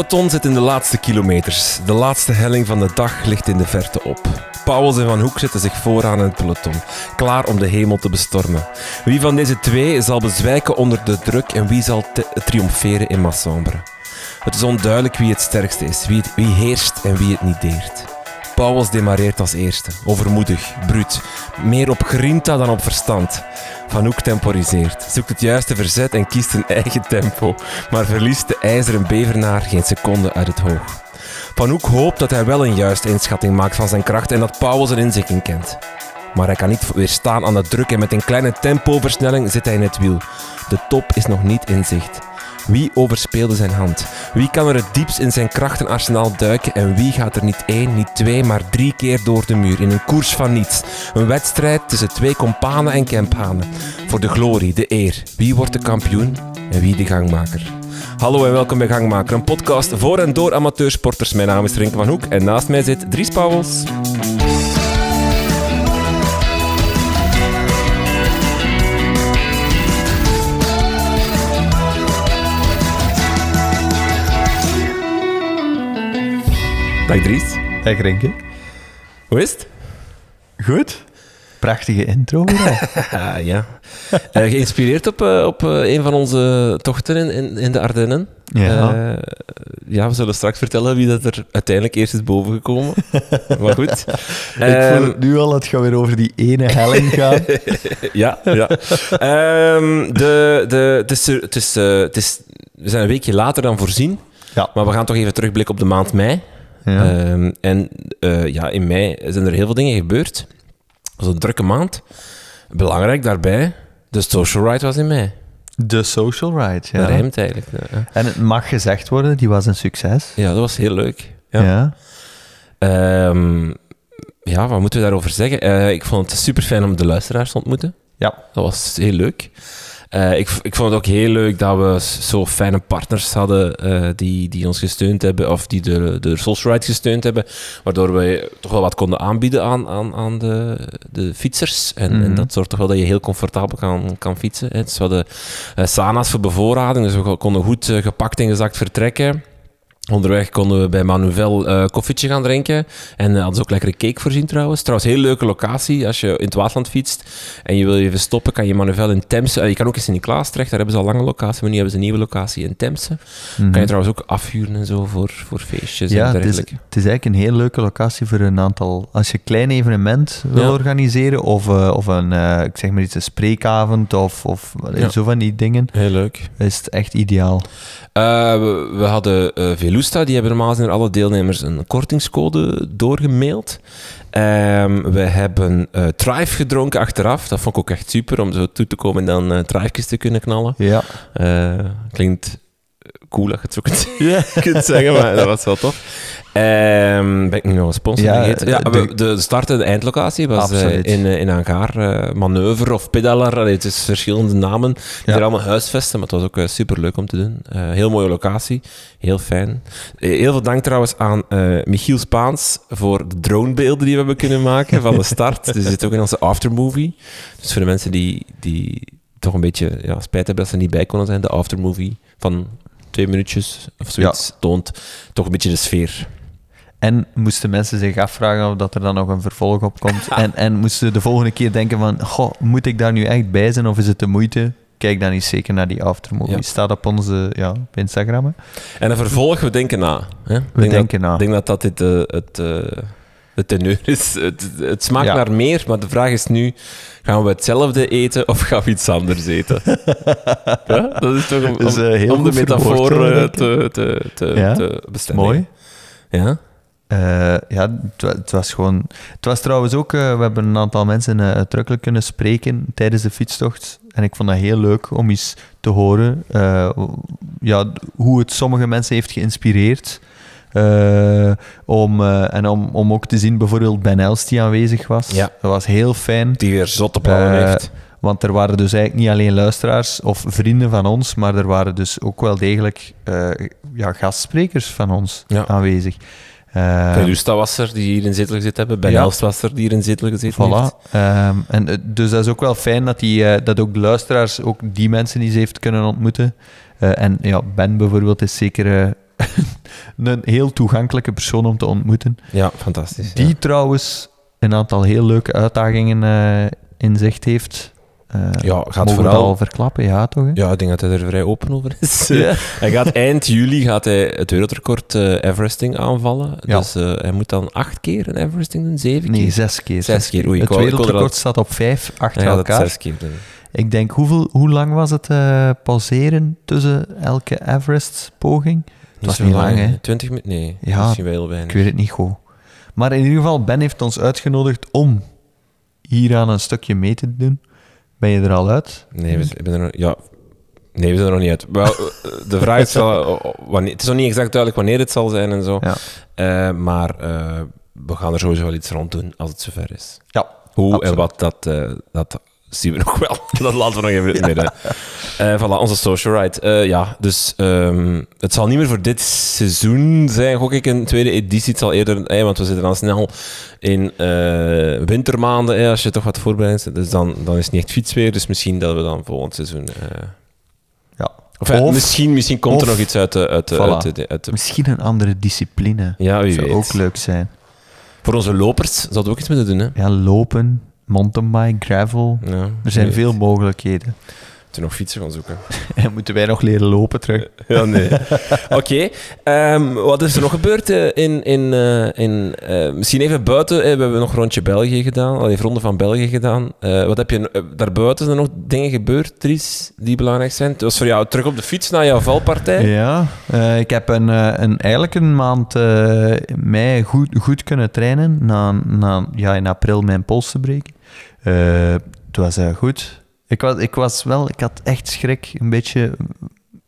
Peloton zit in de laatste kilometers. De laatste helling van de dag ligt in de verte op. Pauwels en Van Hoek zetten zich vooraan in het peloton, klaar om de hemel te bestormen. Wie van deze twee zal bezwijken onder de druk en wie zal triomferen in Massombre? Het is onduidelijk wie het sterkste is, wie heerst en wie het niet deert. Pauwels demareert als eerste, overmoedig, bruut, meer op grinta dan op verstand. Van temporiseert, zoekt het juiste verzet en kiest een eigen tempo, maar verliest de ijzeren bevernaar geen seconde uit het oog. Van hoopt dat hij wel een juiste inschatting maakt van zijn kracht en dat Pauwels zijn inzichting kent. Maar hij kan niet weerstaan aan de druk en met een kleine tempoversnelling zit hij in het wiel. De top is nog niet in zicht. Wie overspeelde zijn hand? Wie kan er het diepst in zijn krachtenarsenaal duiken en wie gaat er niet één, niet twee, maar drie keer door de muur in een koers van niets? Een wedstrijd tussen twee kompanen en kemphanen. Voor de glorie, de eer. Wie wordt de kampioen en wie de gangmaker? Hallo en welkom bij Gangmaker, een podcast voor en door amateursporters. Mijn naam is Rink van Hoek en naast mij zit Dries Pauwels. Dag Dries. Dag Renke. Hoe is het? Goed. Prachtige intro. Ah, ja. Uh, geïnspireerd op, uh, op uh, een van onze tochten in, in, in de Ardennen. Ja. ja, we zullen straks vertellen wie dat er uiteindelijk eerst is bovengekomen. maar goed. Ik voel het nu al, het gaat weer over die ene helling gaan. ja, ja. um, de, de, het is, het is, het is, we zijn een weekje later dan voorzien. Ja. Maar we gaan toch even terugblikken op de maand mei. Ja. Um, en uh, ja, in mei zijn er heel veel dingen gebeurd. Het was een drukke maand. Belangrijk daarbij, de Social Ride was in mei. De Social Ride, ja. Dat rijmt eigenlijk. Ja. En het mag gezegd worden, die was een succes. Ja, dat was heel leuk. Ja. Ja. Um, ja, wat moeten we daarover zeggen? Uh, ik vond het super fijn om de luisteraars te ontmoeten. Ja. Dat was heel leuk. Uh, ik, ik vond het ook heel leuk dat we zo fijne partners hadden uh, die, die ons gesteund hebben, of die de, de Social Ride gesteund hebben, waardoor we toch wel wat konden aanbieden aan, aan, aan de, de fietsers. En, Mhm. mm -hmm. en dat zorgt toch wel dat je heel comfortabel kan, kan fietsen. Hè. Dus we hadden uh, Sana's voor bevoorrading, dus we konden goed gepakt en gezakt vertrekken. Onderweg konden we bij Manuvel uh, koffietje gaan drinken. En uh, hadden ze ook lekkere cake voorzien trouwens. Trouwens, heel leuke locatie. Als je in het Waasland fietst en je wil even stoppen, kan je Manuvel in Temse... Uh, je kan ook eens in Klaas terecht, daar hebben ze al lange locatie. Maar nu hebben ze een nieuwe locatie in Temse. Kan je trouwens ook afhuren en zo voor, voor feestjes ja, en het is, dergelijke. het is eigenlijk een heel leuke locatie voor een aantal... Als je een klein evenement wil ja. organiseren of, uh, of een, ik zeg maar iets, een spreekavond of, of ja. zo van die dingen. Heel leuk. Is het echt ideaal. we, we hadden Die hebben normaal zijn alle deelnemers een kortingscode doorgemaild. Um, we hebben uh, Thrive gedronken achteraf. Dat vond ik ook echt super om zo toe te komen en dan uh, te kunnen knallen. Ja. Uh, klinkt cool dat je het zo kunt, zeggen, maar dat was wel tof. Um, ben ik nu nog een sponsor ja, vergeten? Ja, de, de start- en de eindlocatie was uh, in, in Hangaar. Uh, manoeuvre of pedaler, allee, het is verschillende namen. Die ja. er allemaal huisvesten, maar het was ook uh, super leuk om te doen. heel mooie locatie, heel fijn. heel veel dank trouwens aan Michiel Spaans voor de dronebeelden die we hebben kunnen maken van de start. dus zit ook in onze aftermovie. Dus voor de mensen die, die toch een beetje ja, spijt hebben dat ze niet bij konden zijn, de aftermovie van twee minuutjes of zoiets ja. toont toch een beetje de sfeer. En moesten mensen zich afvragen of dat er dan nog een vervolg op komt. en, en moesten de volgende keer denken van... Goh, moet ik daar nu echt bij zijn of is het de moeite? Kijk dan eens zeker naar die aftermovie. Ja. Staat op onze ja, op Instagram. Hè? En een vervolg, we denken na. Hè? We denk denken dat, na. Ik denk dat dat dit, uh, het... Uh, de teneur is. Het, het smaakt ja. naar meer, maar de vraag is nu: gaan we hetzelfde eten of gaan we iets anders eten? ja, dat is toch om, is, uh, om de metafoor uh, te, te, te, ja? te bestemmen. Mooi. Ja. Uh, ja, het, het, was gewoon. Het was trouwens ook. Uh, we hebben een aantal mensen uh, uitdrukkelijk kunnen spreken tijdens de fietstocht. En ik vond dat heel leuk om eens te horen ja, hoe het sommige mensen heeft geïnspireerd. Uh, om, uh, en om, om ook te zien bijvoorbeeld Ben Els die aanwezig was. Ja. Dat was heel fijn. Die weer zotte plannen uh, heeft. Want er waren dus eigenlijk niet alleen luisteraars of vrienden van ons, maar er waren dus ook wel degelijk ja, gastsprekers van ons ja. aanwezig. Uh, was er, die hier in zetel gezeten hebben. Ben ja. Elst was er, die hier in zetel gezeten voilà. heeft. Um, en, dus dat is ook wel fijn dat, die, uh, dat ook de luisteraars ook die mensen die ze heeft kunnen ontmoeten. Uh, en ja, Ben bijvoorbeeld is zeker een heel toegankelijke persoon om te ontmoeten. Ja, fantastisch. Die ja. trouwens een aantal heel leuke uitdagingen eh, in zicht heeft. Eh, Ja, gaat vooral- al verklappen? Ja, toch? hè? Ja, ik denk dat hij er vrij open over is. Ja. hij gaat eind juli gaat hij het wereldrecord eh, Everesting aanvallen. Ja. Dus hij moet dan acht keer een Everesting doen, zeven Nee, keer? zes keer. Zes keer, oei, Het wou- wereldrecord staat op vijf achter elkaar. zes keer doen. Ik denk, hoeveel, hoe lang was het pauzeren tussen elke Everest-poging? Was zo niet lang, hè? 20 minuten? Nee, Ja, misschien wel weinig. Ik weet het niet goed. Maar in ieder geval, Ben heeft ons uitgenodigd om hier aan een stukje mee te doen. Ben je er al uit? Nee, we, ik ben er nog, ja, nee, we zijn er nog niet uit. Wel, eh, de vraag is wel, eh, wanneer, het is nog niet exact duidelijk wanneer het zal zijn en zo. Ja. Eh, maar we gaan er sowieso wel iets rond doen als het zover is. Ja. Hoe Absoluut. en wat, dat, dat zien we nog wel. dat laten we nog even in het midden. Eh, voilà, onze social ride. Eh, ja, dus ehm, het zal niet meer voor dit seizoen zijn, gok ik, een tweede editie. Het zal eerder, eh, want we zitten dan snel in wintermaanden, als je toch wat voorbereidt. Dus dan, dan is het niet echt fietsweer, dus misschien dat we dan volgend seizoen... ja. of, misschien, misschien komt er nog iets uit de... Uit de, Voilà. uit de, uit de- Misschien een andere discipline. ja, wie zou weet. ook leuk zijn. Voor onze lopers zouden we ook iets moeten doen, hè? Ja, lopen, mountainbike, gravel. Ja, Er zijn veel mogelijkheden. Moeten nog fietsen gaan zoeken. En moeten wij nog leren lopen terug? Ja, nee. Oké. ehm, wat is er nog gebeurd eh, in... in, eh, in eh, misschien even buiten. we hebben nog rondje België gedaan. Al even ronde van België gedaan. Eh, wat heb je... eh, daarbuiten zijn er nog dingen gebeurd, Dries, die belangrijk zijn? Het was voor jou terug op de fiets na jouw valpartij. Ja, eh, ik heb een, eh, een, eigenlijk een maand eh, mei goed, goed kunnen trainen. Na, na ja, in april mijn pols te breken. Eh, het was goed. Ik was, ik was wel... Ik had echt schrik een beetje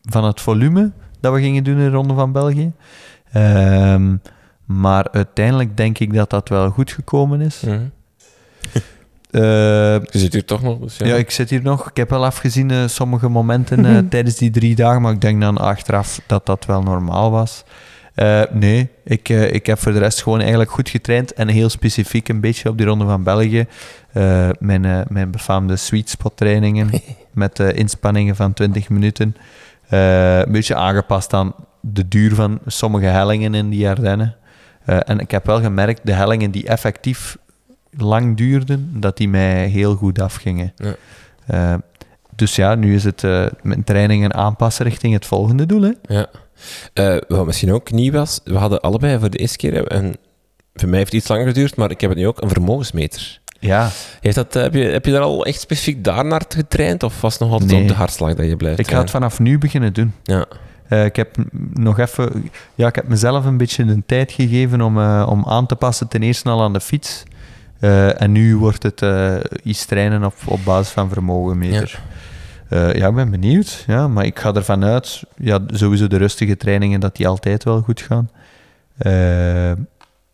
van het volume dat we gingen doen in de Ronde van België. Ehm, maar uiteindelijk denk ik dat dat wel goed gekomen is. Mhm. Eh, Je zit hier toch nog, dus ja. ja, ik zit hier nog. Ik heb wel afgezien eh, sommige momenten eh, tijdens die drie dagen, maar ik denk dan achteraf dat dat wel normaal was. Eh, nee, ik, eh, ik heb voor de rest gewoon eigenlijk goed getraind en heel specifiek een beetje op die Ronde van België. Eh, mijn, mijn befaamde sweet spot trainingen met inspanningen van 20 minuten. Een beetje aangepast aan de duur van sommige hellingen in die Ardennen. En ik heb wel gemerkt, de hellingen die effectief lang duurden, dat die mij heel goed afgingen. Ja. Dus ja, nu is het mijn trainingen aanpassen richting het volgende doel. Hè? Ja. Eh, wat misschien ook nieuw was, we hadden allebei voor de eerste keer, en voor mij heeft het iets langer geduurd, maar ik heb het nu ook, een vermogensmeter. Ja, Heeft dat, eh, heb, je, heb je daar al echt specifiek daarnaar getraind, of was het nog altijd Nee. op de hartslag dat je blijft ik ga het vanaf nu beginnen doen. Ja. Eh, ik heb nog even, ja, ik heb mezelf een beetje de tijd gegeven om, eh, om aan te passen, ten eerste al aan de fiets. Eh, en nu wordt het eh, iets trainen op, op basis van vermogenmeter. Ja. Ja, ik ben benieuwd. Ja, maar ik ga ervan uit, ja, sowieso de rustige trainingen, dat die altijd wel goed gaan. Eh,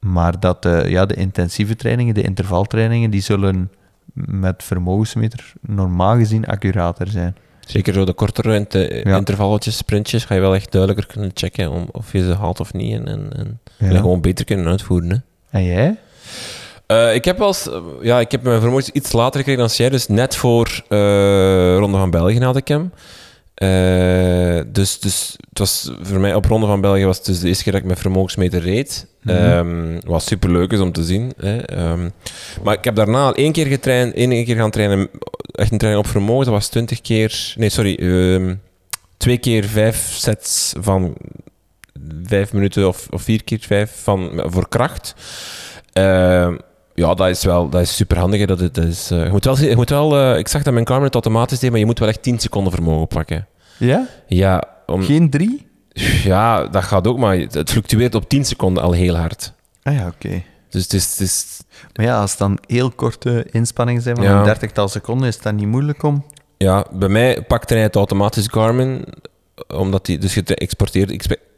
maar dat eh, ja, de intensieve trainingen, de intervaltrainingen, die zullen met vermogensmeter normaal gezien accurater zijn. Zeker zo de kortere inter- Ja. intervalletjes, sprintjes, ga je wel echt duidelijker kunnen checken om, of je ze haalt of niet. En, en, en Ja. en gewoon beter kunnen uitvoeren. Hè. En jij? Eh, ik heb wel eens, ja, ik heb mijn vermogens iets later gekregen dan jij, dus net voor eh, Ronde van België had ik hem. Eh, dus, dus het was voor mij op Ronde van België was het dus de eerste keer dat ik mijn vermogensmeter reed. Ehm, wat super leuk is om te zien. Hè. Ehm, maar ik heb daarna al één keer getraind, één keer gaan trainen, echt een training op vermogen. Dat was twintig keer, nee sorry, ehm, twee keer vijf sets van vijf minuten of, of vier keer vijf van, voor kracht. Ja, dat is wel dat is super handig. Hè. Dat, is- dat is, eh, je moet wel, je moet wel eh, ik zag dat mijn Garmin het automatisch deed, maar je moet wel echt 10 seconden vermogen pakken. Ja? Ja, om, Geen drie? ja, dat gaat ook, maar het fluctueert op 10 seconden al heel hard. Ah ja, oké. Dus het is, het is Maar ja, als het dan heel korte inspanningen zijn van Ja. een dertigtal seconden, is dat niet moeilijk om... ja, bij mij pakte hij het automatisch Garmin, omdat die, dus je exporteert,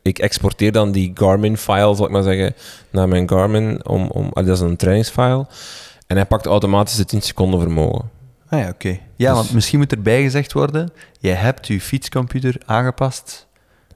ik, exporteer dan die Garmin-file, zal ik maar zeggen, naar mijn Garmin, om, om, ah, dat is een trainingsfile, en hij pakt automatisch de 10 seconden vermogen. Ah ja, oké. Ja, Dus- want misschien moet erbij gezegd worden, jij hebt je fietscomputer aangepast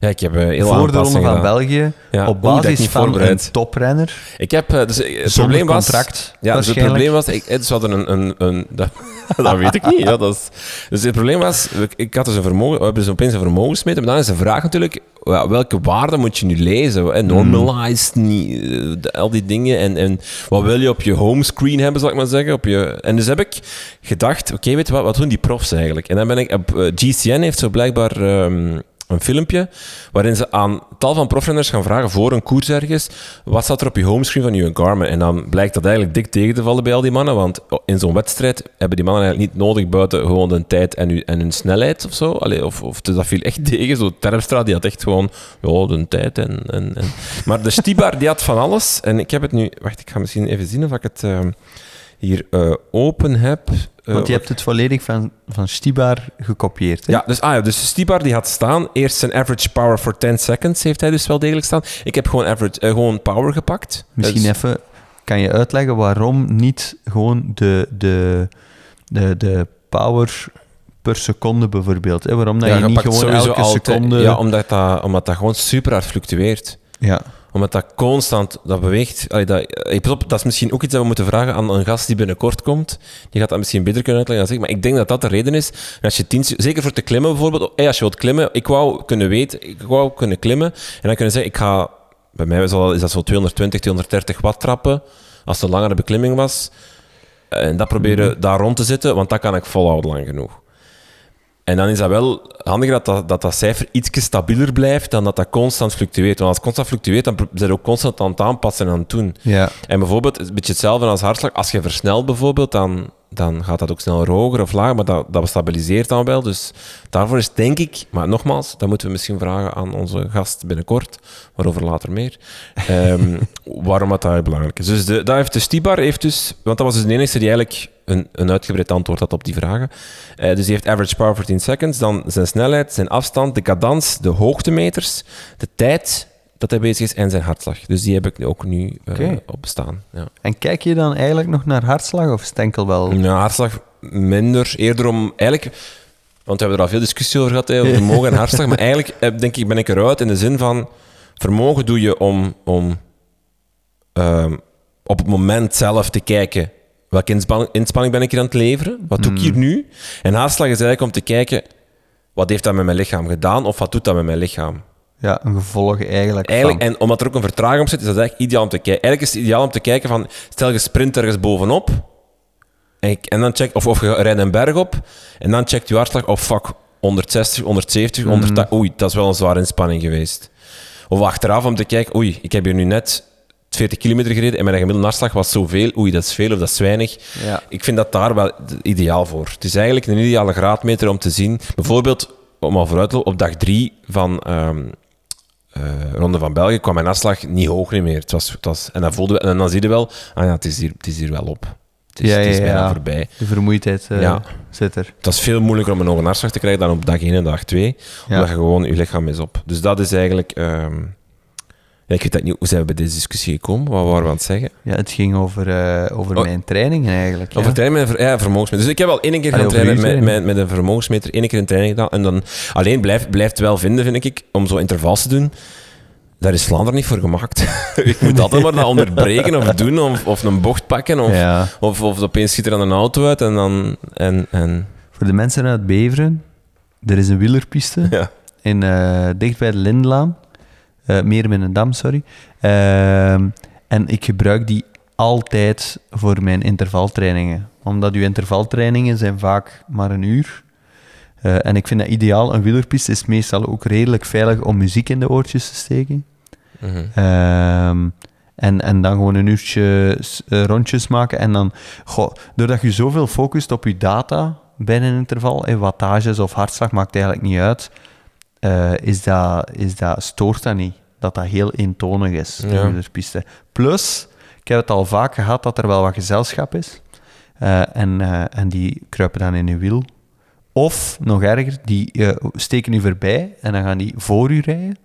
Ja, ik heb eh, heel voor de Ronde van. België, Ja, op basis van een toprenner, Ik heb, eh, dus eh, het probleem was... contract, Ja, dus het probleem was, ik, dus hadden een, een, een, dat, dat weet ik niet. Ja, dat is... Dus het probleem was, ik had dus een vermogen, we hebben dus opeens een vermogensmeter, maar dan is de vraag natuurlijk, welke waarde moet je nu lezen? hè? Normalized, niet, al die dingen. En, en wat wil je op je homescreen hebben, zal ik maar zeggen? Op je... En dus heb ik gedacht, oké, weet je wat, wat doen die profs eigenlijk? En dan ben ik, op, GCN heeft zo blijkbaar... ehm, een filmpje waarin ze aan tal van profrenners gaan vragen voor een koers ergens, wat staat er op je homescreen van je Garmin? En dan blijkt dat eigenlijk dik tegen te vallen bij al die mannen, want in zo'n wedstrijd hebben die mannen eigenlijk niet nodig buiten gewoon de tijd en, hun- en hun snelheid of zo. Of, dus dat viel echt tegen. Zo Terpstra, die had echt gewoon ja, de tijd en... en, en. Maar de Stibar, die had van alles. En ik heb het nu... Wacht, ik ga misschien even zien of ik het ehm, hier eh, open heb. Eh, Want je hebt het volledig van, van Stibar gekopieerd. Hè? ja, dus, ah ja, dus Stibar die had staan. Eerst zijn average power for 10 seconds heeft hij dus wel degelijk staan. Ik heb gewoon, average, eh, gewoon power gepakt. Misschien Dus- even, kan je uitleggen waarom niet gewoon de, de, de, de power per seconde bijvoorbeeld? Hè? Waarom dat Ja, je niet gewoon elke altijd- seconde... Ja, omdat dat, omdat dat gewoon super hard fluctueert. ja. Omdat dat constant dat beweegt. Allee, dat, pas op, dat is misschien ook iets dat we moeten vragen aan een gast die binnenkort komt. Die gaat dat misschien beter kunnen uitleggen dan ik. Maar ik denk dat dat de reden is. En als je tien, zeker voor te klimmen bijvoorbeeld. eh, als je wilt klimmen. Ik wou kunnen weten. Ik wou kunnen klimmen. En dan kunnen zeggen, ik ga... Bij mij is, dat zo 220, 230 watt trappen. Als het een langere beklimming was. En dat proberen daar rond te zitten. Want dat kan ik volhouden lang genoeg. En dan is dat wel handig dat dat, dat, dat cijfer iets stabieler blijft dan dat dat constant fluctueert. Want als het constant fluctueert, dan zijn ook constant aan het aanpassen en aan het doen. Ja. En bijvoorbeeld, het is een beetje hetzelfde als hartslag. Als je versnelt bijvoorbeeld, dan, dan gaat dat ook sneller hoger of lager, maar dat, dat stabiliseert dan wel. Dus daarvoor is denk ik, maar nogmaals, dat moeten we misschien vragen aan onze gast binnenkort, waarover later meer, ehm, waarom dat daar belangrijk is. Dus de, dat heeft de Stibar, heeft dus, want dat was dus de enige die eigenlijk een, een uitgebreid antwoord had op die vragen. Eh, dus die heeft average power for 10 seconds, dan zijn snelheid, zijn afstand, de cadans, de hoogtemeters, de tijd dat hij bezig is en zijn hartslag. Dus die heb ik ook nu Oké. op staan. Ja. En kijk je dan eigenlijk nog naar hartslag of is het enkel wel... Ja, hartslag minder. Eerder om eigenlijk. Want we hebben er al veel discussie over gehad, hè, over vermogen en hartslag. Maar eigenlijk eh, denk ik, ben ik eruit in de zin van. Vermogen doe je om, om ehm, op het moment zelf te kijken. Welke inspanning, inspanning ben ik hier aan het leveren? Wat doe ik hier nu? En hartslag is eigenlijk om te kijken. Wat heeft dat met mijn lichaam gedaan? Of wat doet dat met mijn lichaam? Ja, een gevolg eigenlijk, Eigenlijk, van. en omdat er ook een vertraging op zit, is dat eigenlijk ideaal om te kijken. Eigenlijk is het ideaal om te kijken van, stel je sprint ergens bovenop, en, ik- en dan check, of, of je rijdt een berg op, en dan checkt je hartslag, oh fuck, 160, 170, 180, oei, dat is wel een zware inspanning geweest. Of achteraf om te kijken, oei, ik heb hier nu net 40 kilometer gereden en mijn gemiddelde hartslag was zoveel, oei, dat is veel of dat is weinig. Ja. Ik vind dat daar wel ideaal voor. Het is eigenlijk een ideale graadmeter om te zien. Bijvoorbeeld, om al vooruit te lopen, op dag drie van ehm, eh, Ronde van België kwam mijn afslag niet hoog niet meer. Het was, het was, en, dan voelde we, en dan zie je wel, ah ja, het is hier, het is hier wel op. Het is, Ja, het is bijna voorbij. De vermoeidheid Ja. zit er. Het was veel moeilijker om een hoge hartslag te krijgen dan op dag 1 en dag 2. Ja. Omdat je gewoon, je lichaam is op. Dus dat is eigenlijk... ehm, ja, ik weet dat niet, hoe zijn we bij deze discussie gekomen? Wat waren we aan het zeggen? Ja, het ging over, eh, over Oh. mijn trainingen eigenlijk. ja. Over training met ja, vermogensmeter. Dus ik heb al één keer gaan trainen met, training. met, met een vermogensmeter, één keer een training gedaan. En dan alleen blijft blijft wel vinden, vind ik, om zo intervals te doen. Daar is Vlaanderen niet voor gemaakt. ik moet altijd maar dat onderbreken of doen, of, of een bocht pakken, of, Ja. of, of opeens schiet er dan een auto uit en dan... En, en, Voor de mensen uit Beveren, er is een wielerpiste in, eh, dicht bij de Lindelaan. Eh meer met een dam, sorry. Ehm, en ik gebruik die altijd voor mijn intervaltrainingen. Omdat uw intervaltrainingen zijn vaak maar een uur. Eh, en ik vind dat ideaal. Een wielerpiste is meestal ook redelijk veilig om muziek in de oortjes te steken. Mhm. Ehm, en, en dan gewoon een uurtje eh, rondjes maken. En dan, goh, doordat je zoveel focust op je data bij een interval, en wattages of hartslag maakt eigenlijk niet uit, eh, is dat, is dat, stoort dat niet. Dat dat heel eentonig is, de Ja. wielerpiste. Plus, ik heb het al vaak gehad dat er wel wat gezelschap is. Eh, en, eh, en die kruipen dan in je wiel. Of, nog erger, die steken u voorbij en dan gaan die voor u rijden.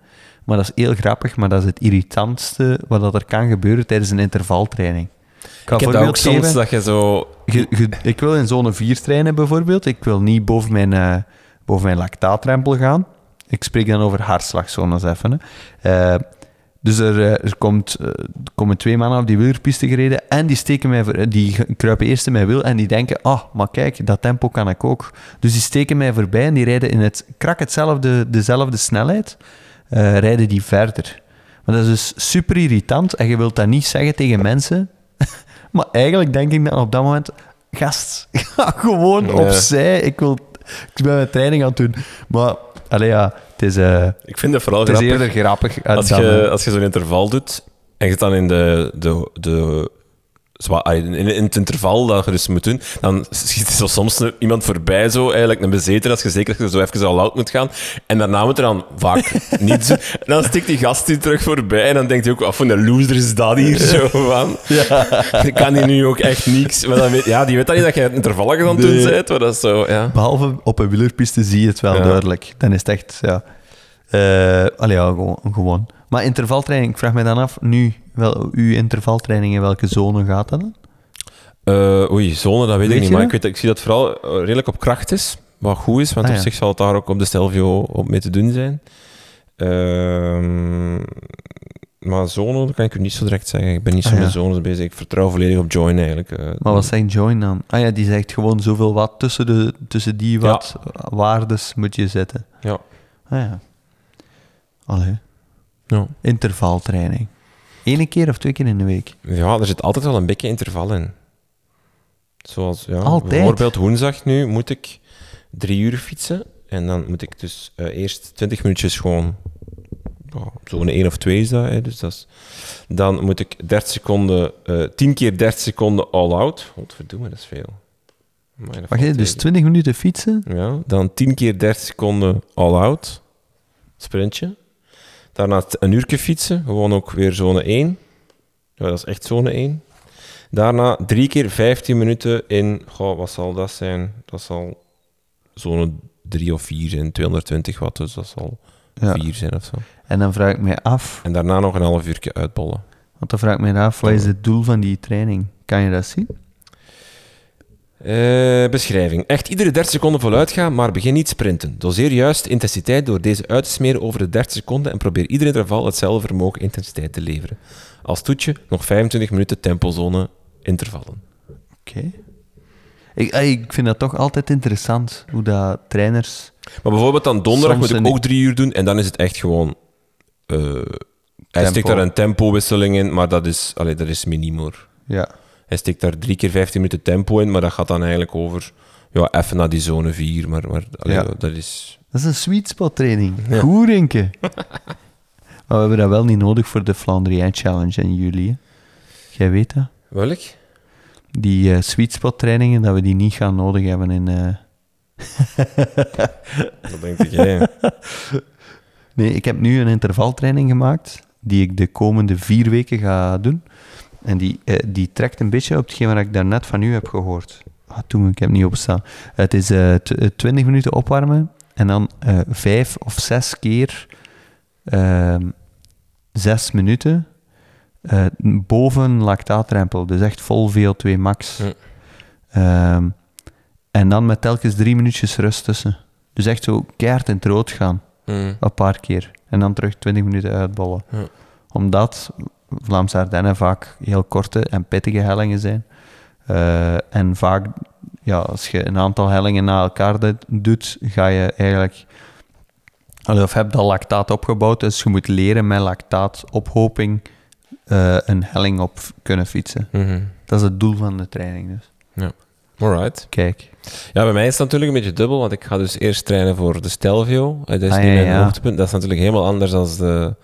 Maar dat is heel grappig, maar dat is het irritantste wat dat er kan gebeuren tijdens een intervaltraining. Ik Ik heb dat ook soms, geven. dat je zo... Ik wil in zone 4 trainen bijvoorbeeld. Ik wil niet boven mijn, boven mijn lactaatrempel gaan. Ik spreek dan over hartslagzones even. Hè. Eh, Dus er, eh, er, komt, eh, er komen twee mannen op die wielerpiste gereden en die steken mij voor, die kruipen eerst in mijn wiel en die denken, ah, maar kijk, dat tempo kan ik ook. Dus die steken mij voorbij en die rijden in het krak hetzelfde, dezelfde snelheid, rijden die verder. Maar dat is dus super irritant en je wilt dat niet zeggen tegen mensen. maar eigenlijk denk ik dan op dat moment, gast, ga gewoon opzij. Ik, wil, ik ben mijn training aan het doen. Maar, allee ja, het is, eh, Ik vind het vooral het is eerder grappig. eh, Als je, eh, als je zo'n interval doet en je zit dan in, de, de, de, in, in het interval dat je dus moet doen, dan schiet er zo soms een- iemand voorbij, zo, eigenlijk een bezeten, als je zeker dat je zo even al oud moet gaan. En daarna moet er dan vaak niets doen. En dan stikt die gast die terug voorbij en dan denkt hij ook, wat voor een loser is dat hier zo van? Ik kan die nu ook echt niks. Maar dan weet, ja, die weet dan niet dat je het intervallen aan het doen bent, maar dat is zo, ja. Behalve op een wielerpiste zie je het wel Ja. duidelijk. Dan is het echt, ja... eh allee, ja, gewoon, gewoon. Maar intervaltraining, ik vraag me dan af, nu, wel, uw intervaltraining, in welke zone gaat dat dan? Eh, oei, zone, dat weet, Weet ik niet. Maar ik, weet, ik zie dat vooral eh, redelijk op kracht is. Wat goed is, want Ah, op ja. zich zal het daar ook op de Stelvio op mee te doen zijn. Ehm, maar zone dat kan ik u niet zo direct zeggen. Ik ben niet zo Ah, ja. met zones bezig. Ik vertrouw volledig op Join eigenlijk. eh. Maar wat zegt Join dan? Ah ja, die zegt gewoon zoveel wat tussen, de, tussen die wat waardes moet je zetten. Ja. Ah ja. Allee. Ja. Intervaltraining. Eén keer of twee keer in de week? ja, er zit altijd wel een beetje interval in. Zoals, ja, Altijd? bijvoorbeeld woensdag nu moet ik drie uur fietsen. En dan moet ik dus eh, eerst 20 minuutjes gewoon... Zone 1 of 2 is dat, hè, dus dat is... Dan moet ik 30 seconden, eh 10 keer 30 seconden all-out. Godverdomme, dat is veel. Dat Wacht, hè, dus tegen. 20 minuten fietsen? Ja, dan 10 keer 30 seconden all-out. Sprintje. Daarna een uurtje fietsen. Gewoon ook weer zone 1. Ja, dat is echt zone 1. Daarna drie keer 15 minuten in... Goh, wat zal dat zijn? Dat zal zone 3 of 4 zijn. 220 watt, dus dat zal Ja. 4 zijn of zo. En dan vraag ik mij af, En daarna nog een half uurtje uitbollen. want dan vraag ik mij af, wat is het doel van die training? Kan je dat zien? Eh, beschrijving. Echt iedere 30 seconden voluit gaan, maar begin niet sprinten. Doseer juist intensiteit door deze uit te smeren over de 30 seconden en probeer ieder interval hetzelfde vermogen intensiteit te leveren. Als toetje nog 25 minuten tempozone intervallen. Oké. Ik, ah, ik vind dat toch altijd interessant, hoe dat trainers... Maar bijvoorbeeld dan donderdag moet ik ook drie uur doen en dan is het echt gewoon... eh, hij steekt daar een tempowisseling in, maar dat is, allee, dat is miniem hoor. Ja. Hij steekt daar drie keer 15 minuten tempo in, maar dat gaat dan eigenlijk over... Ja, even naar die zone 4, maar, maar allee, Ja. dat is... Dat is een sweet spot training. Ja. Goed, maar we hebben dat wel niet nodig voor de Flandrien Challenge in juli. hè. Jij weet dat? Welk? Die eh, sweet spot trainingen, dat we die niet gaan nodig hebben in... eh, Wat denk jij? Nee, ik heb nu een intervaltraining gemaakt, die ik de komende vier weken ga doen. En die, eh, die trekt een beetje op hetgeen wat ik daarnet van u heb gehoord. Ah, toen, ik heb het niet opstaan. Het is eh, tw- eh, 20 minuten opwarmen en dan eh, vijf of zes keer ehm, zes minuten eh, boven lactaatrempel. Dus echt vol VO2 max. Ja. Ehm, en dan met telkens drie minuutjes rust tussen. Dus echt zo keihard in het rood gaan. Een paar keer. En dan terug 20 minuten uitbollen. Ja. Omdat Vlaamse Ardennen vaak heel korte en pittige hellingen zijn. Eh, en vaak, ja, als je een aantal hellingen na elkaar do- doet, ga je eigenlijk... Of heb je al lactaat opgebouwd, dus je moet leren met lactaatophoping eh een helling op kunnen fietsen. Mhm. Dat is het doel van de training dus. Alright. Kijk. Ja, bij mij is het natuurlijk een beetje dubbel, want ik ga dus eerst trainen voor de Stelvio. Eh, Dat is Ah, niet ja, mijn ja. hoogtepunt. Dat is natuurlijk helemaal anders dan de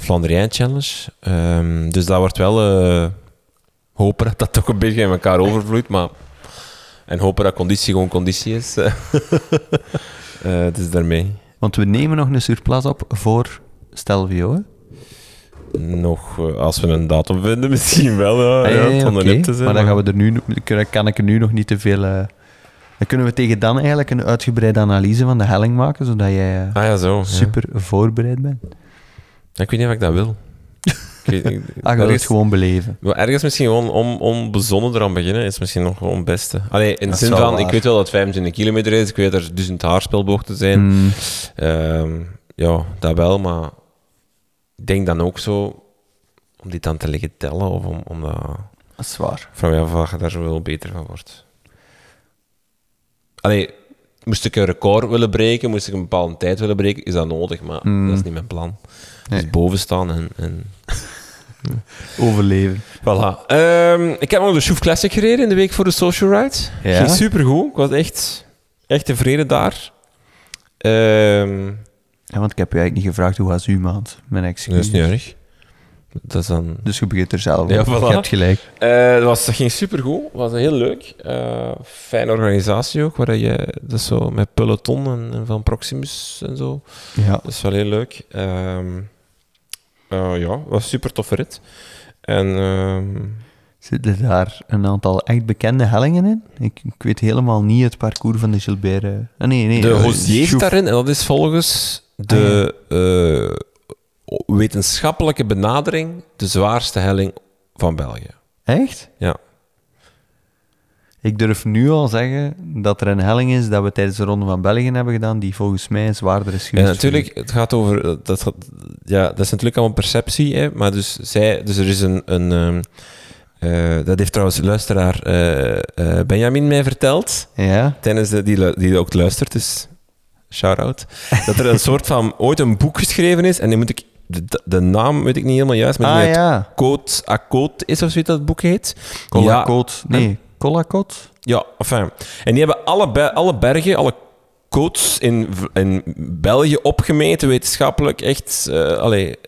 Flandrien Challenge. Ehm, dus dat wordt wel eh, hopen dat dat toch een beetje in elkaar overvloeit, maar... En hopen dat conditie gewoon conditie is. eh. Eh, dus daarmee Want we nemen nog een surplus op voor Stelvio, hè? nog, eh, als we een datum vinden, misschien wel. Ja, Ah, ja, ja, te zijn, maar dan gaan we er nu, kan- ik er nu nog niet te veel... eh, dan kunnen we tegen dan eigenlijk een uitgebreide analyse van de helling maken, zodat jij eh, Ah ja, zo. super voorbereid bent. Ik weet niet of ik dat wil. Ik weet, ik- Ah, het gewoon beleven. Maar ergens misschien gewoon om, om bezonnen eraan beginnen is misschien nog gewoon het beste. Allee, in de zin van, ik weet wel dat het 25 kilometer is, ik weet dat er duizend haarspelbochten zijn. Mm, Ehm, ja, dat wel, maar ik denk dan ook zo, om dit dan te liggen tellen, of om, om dat... Dat is waar. Van of je daar beter van wordt. Allee, moest ik een record willen breken, moest ik een bepaalde tijd willen breken, is dat nodig, maar Mm. dat is niet mijn plan. Nee. Dus boven staan en... en Overleven. voilà. Ehm, ik heb nog de Shoef Classic gereden in de week voor de Social Ride. Ja? Ging supergoed. Ik was echt, echt tevreden daar. Ehm Ja, want ik heb je eigenlijk niet gevraagd hoe was uw maand. Mijn dat excuus. is niet erg. Dat is dan... Dus je begint er zelf Ja, voilà. Je hebt gelijk. Eh, dat, was, dat ging supergoed. Het was heel leuk. Eh, fijne organisatie ook, waar je... Dat is zo met peloton en, en van Proximus en zo. Ja. Dat is wel heel leuk. Ehm eh, ja, was een super toffe rit. En ehm, Zitten daar een aantal echt bekende hellingen in? Ik, ik weet helemaal niet het parcours van de Gilbert. eh. Ah, nee, nee. de eh, Hozier zit Chouf. daarin, en dat is volgens de eh, wetenschappelijke benadering de zwaarste helling van België. Echt? Ja. Ik durf nu al zeggen dat er een helling is dat we tijdens de Ronde van België hebben gedaan, die volgens mij zwaarder is Ja, geweest. natuurlijk, het gaat over... eh, Dat, gaat- ja, dat is natuurlijk allemaal perceptie, hè, maar dus, zij, dus er is een... een ehm, eh, dat heeft trouwens luisteraar eh, Benjamin mij verteld, Ja? tijdens de, die, die ook luistert, dus shout-out, dat er een soort van ooit een boek geschreven is, en die moet ik... De, de naam weet ik niet helemaal juist, maar Ah ja. Code à Code is of zoiets dat het boek heet. Ja, Colacot. Nee, Colacot? ja, enfin. En die hebben alle, alle bergen, alle codes in, in België opgemeten, wetenschappelijk, echt.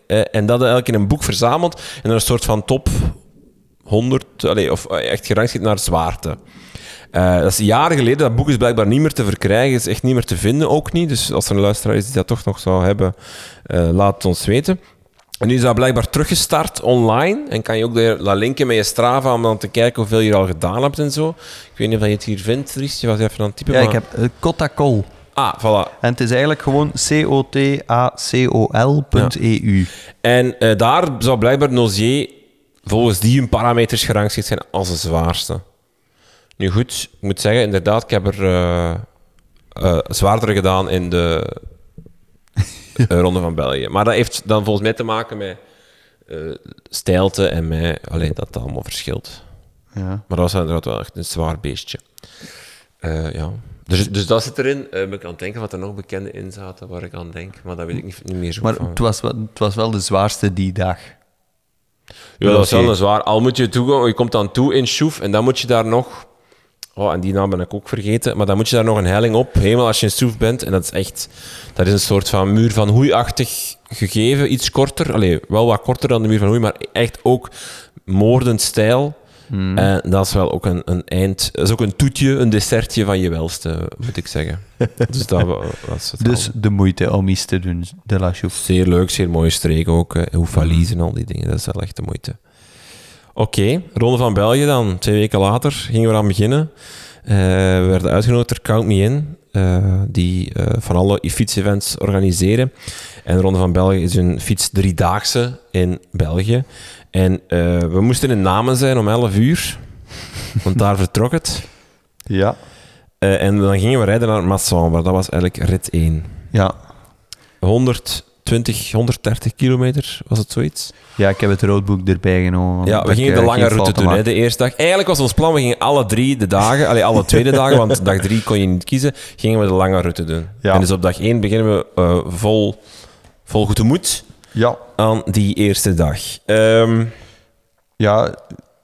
eh, en dat eigenlijk in een boek verzameld en er een soort van top 100, allee, of eh, echt gerangschikt naar zwaarte. Dat is jaren geleden, dat boek is blijkbaar niet meer te verkrijgen, is echt niet meer te vinden, ook niet. Dus als er een luisteraar is die dat toch nog zou hebben, laat het ons weten. En nu is dat blijkbaar teruggestart online. En kan je ook de- dat linken met je Strava om dan te kijken hoeveel je al gedaan hebt en zo. Ik weet niet of je het hier vindt, Dries. Je was even aan het typen. Ja, ik heb uh, Cotacol. Ah, voilà. En het is eigenlijk gewoon C-O-T-A-C-O-L.eu. En eh, daar zou blijkbaar Nozier volgens die hun parameters gerangschikt zijn als de zwaarste. Nu goed, ik moet zeggen, inderdaad, ik heb er eh, eh, zwaardere gedaan in de eh, Ronde van België. Maar dat heeft dan volgens mij te maken met eh stijlte en met alleen dat allemaal verschilt. Ja. Maar dat was inderdaad wel echt een zwaar beestje. Eh, ja. Dus, dus dat zit erin. Eh, ben ik aan het denken wat er nog bekende in zaten waar ik aan denk. Maar dat weet ik niet, niet meer zo Maar van. het was, wel, het was wel de zwaarste die dag. Ja, dat is wel een zwaar. Al moet je toe, je komt dan toe in Schoef en dan moet je daar nog. Oh, en die naam ben ik ook vergeten. Maar dan moet je daar nog een helling op. Helemaal als je in Schoef bent. En dat is echt. Dat is een soort van muur van hoeiachtig gegeven. Iets korter. Allee, wel wat korter dan de muur van hoei, maar echt ook moordend stijl. En dat is wel ook een, een eind. Dat is ook een toetje, een dessertje van je welste, moet ik zeggen. dus dat wa- was het. Dus al. de moeite om iets te doen, de La Chouffe. Zeer leuk, zeer mooie streek ook. hè. Hoefalies en al die dingen, dat is wel echt de moeite. Oké, Ronde van België dan. Twee weken later gingen we aan beginnen. Eh, we werden uitgenodigd door Count Me In, eh, die eh, van alle fietsevents organiseren. En Ronde van België is een fiets driedaagse in België. En we moesten in Namen zijn om 11 uur, want daar vertrok het. Ja. En dan gingen we rijden naar Massambre, dat was eigenlijk rit 1. Ja. 120, 130 kilometer, was het zoiets? Ja, ik heb het roadbook erbij genomen. Ja, we gingen de eh, lange geen route doen, hè, de eerste dag. Eigenlijk was ons plan, we gingen alle drie de dagen, allee, alle tweede dagen, want dag drie kon je niet kiezen, gingen we de lange route doen. Ja. En dus op dag één beginnen we eh, vol, vol goede moed Ja. aan die eerste dag. Ehm, Ja,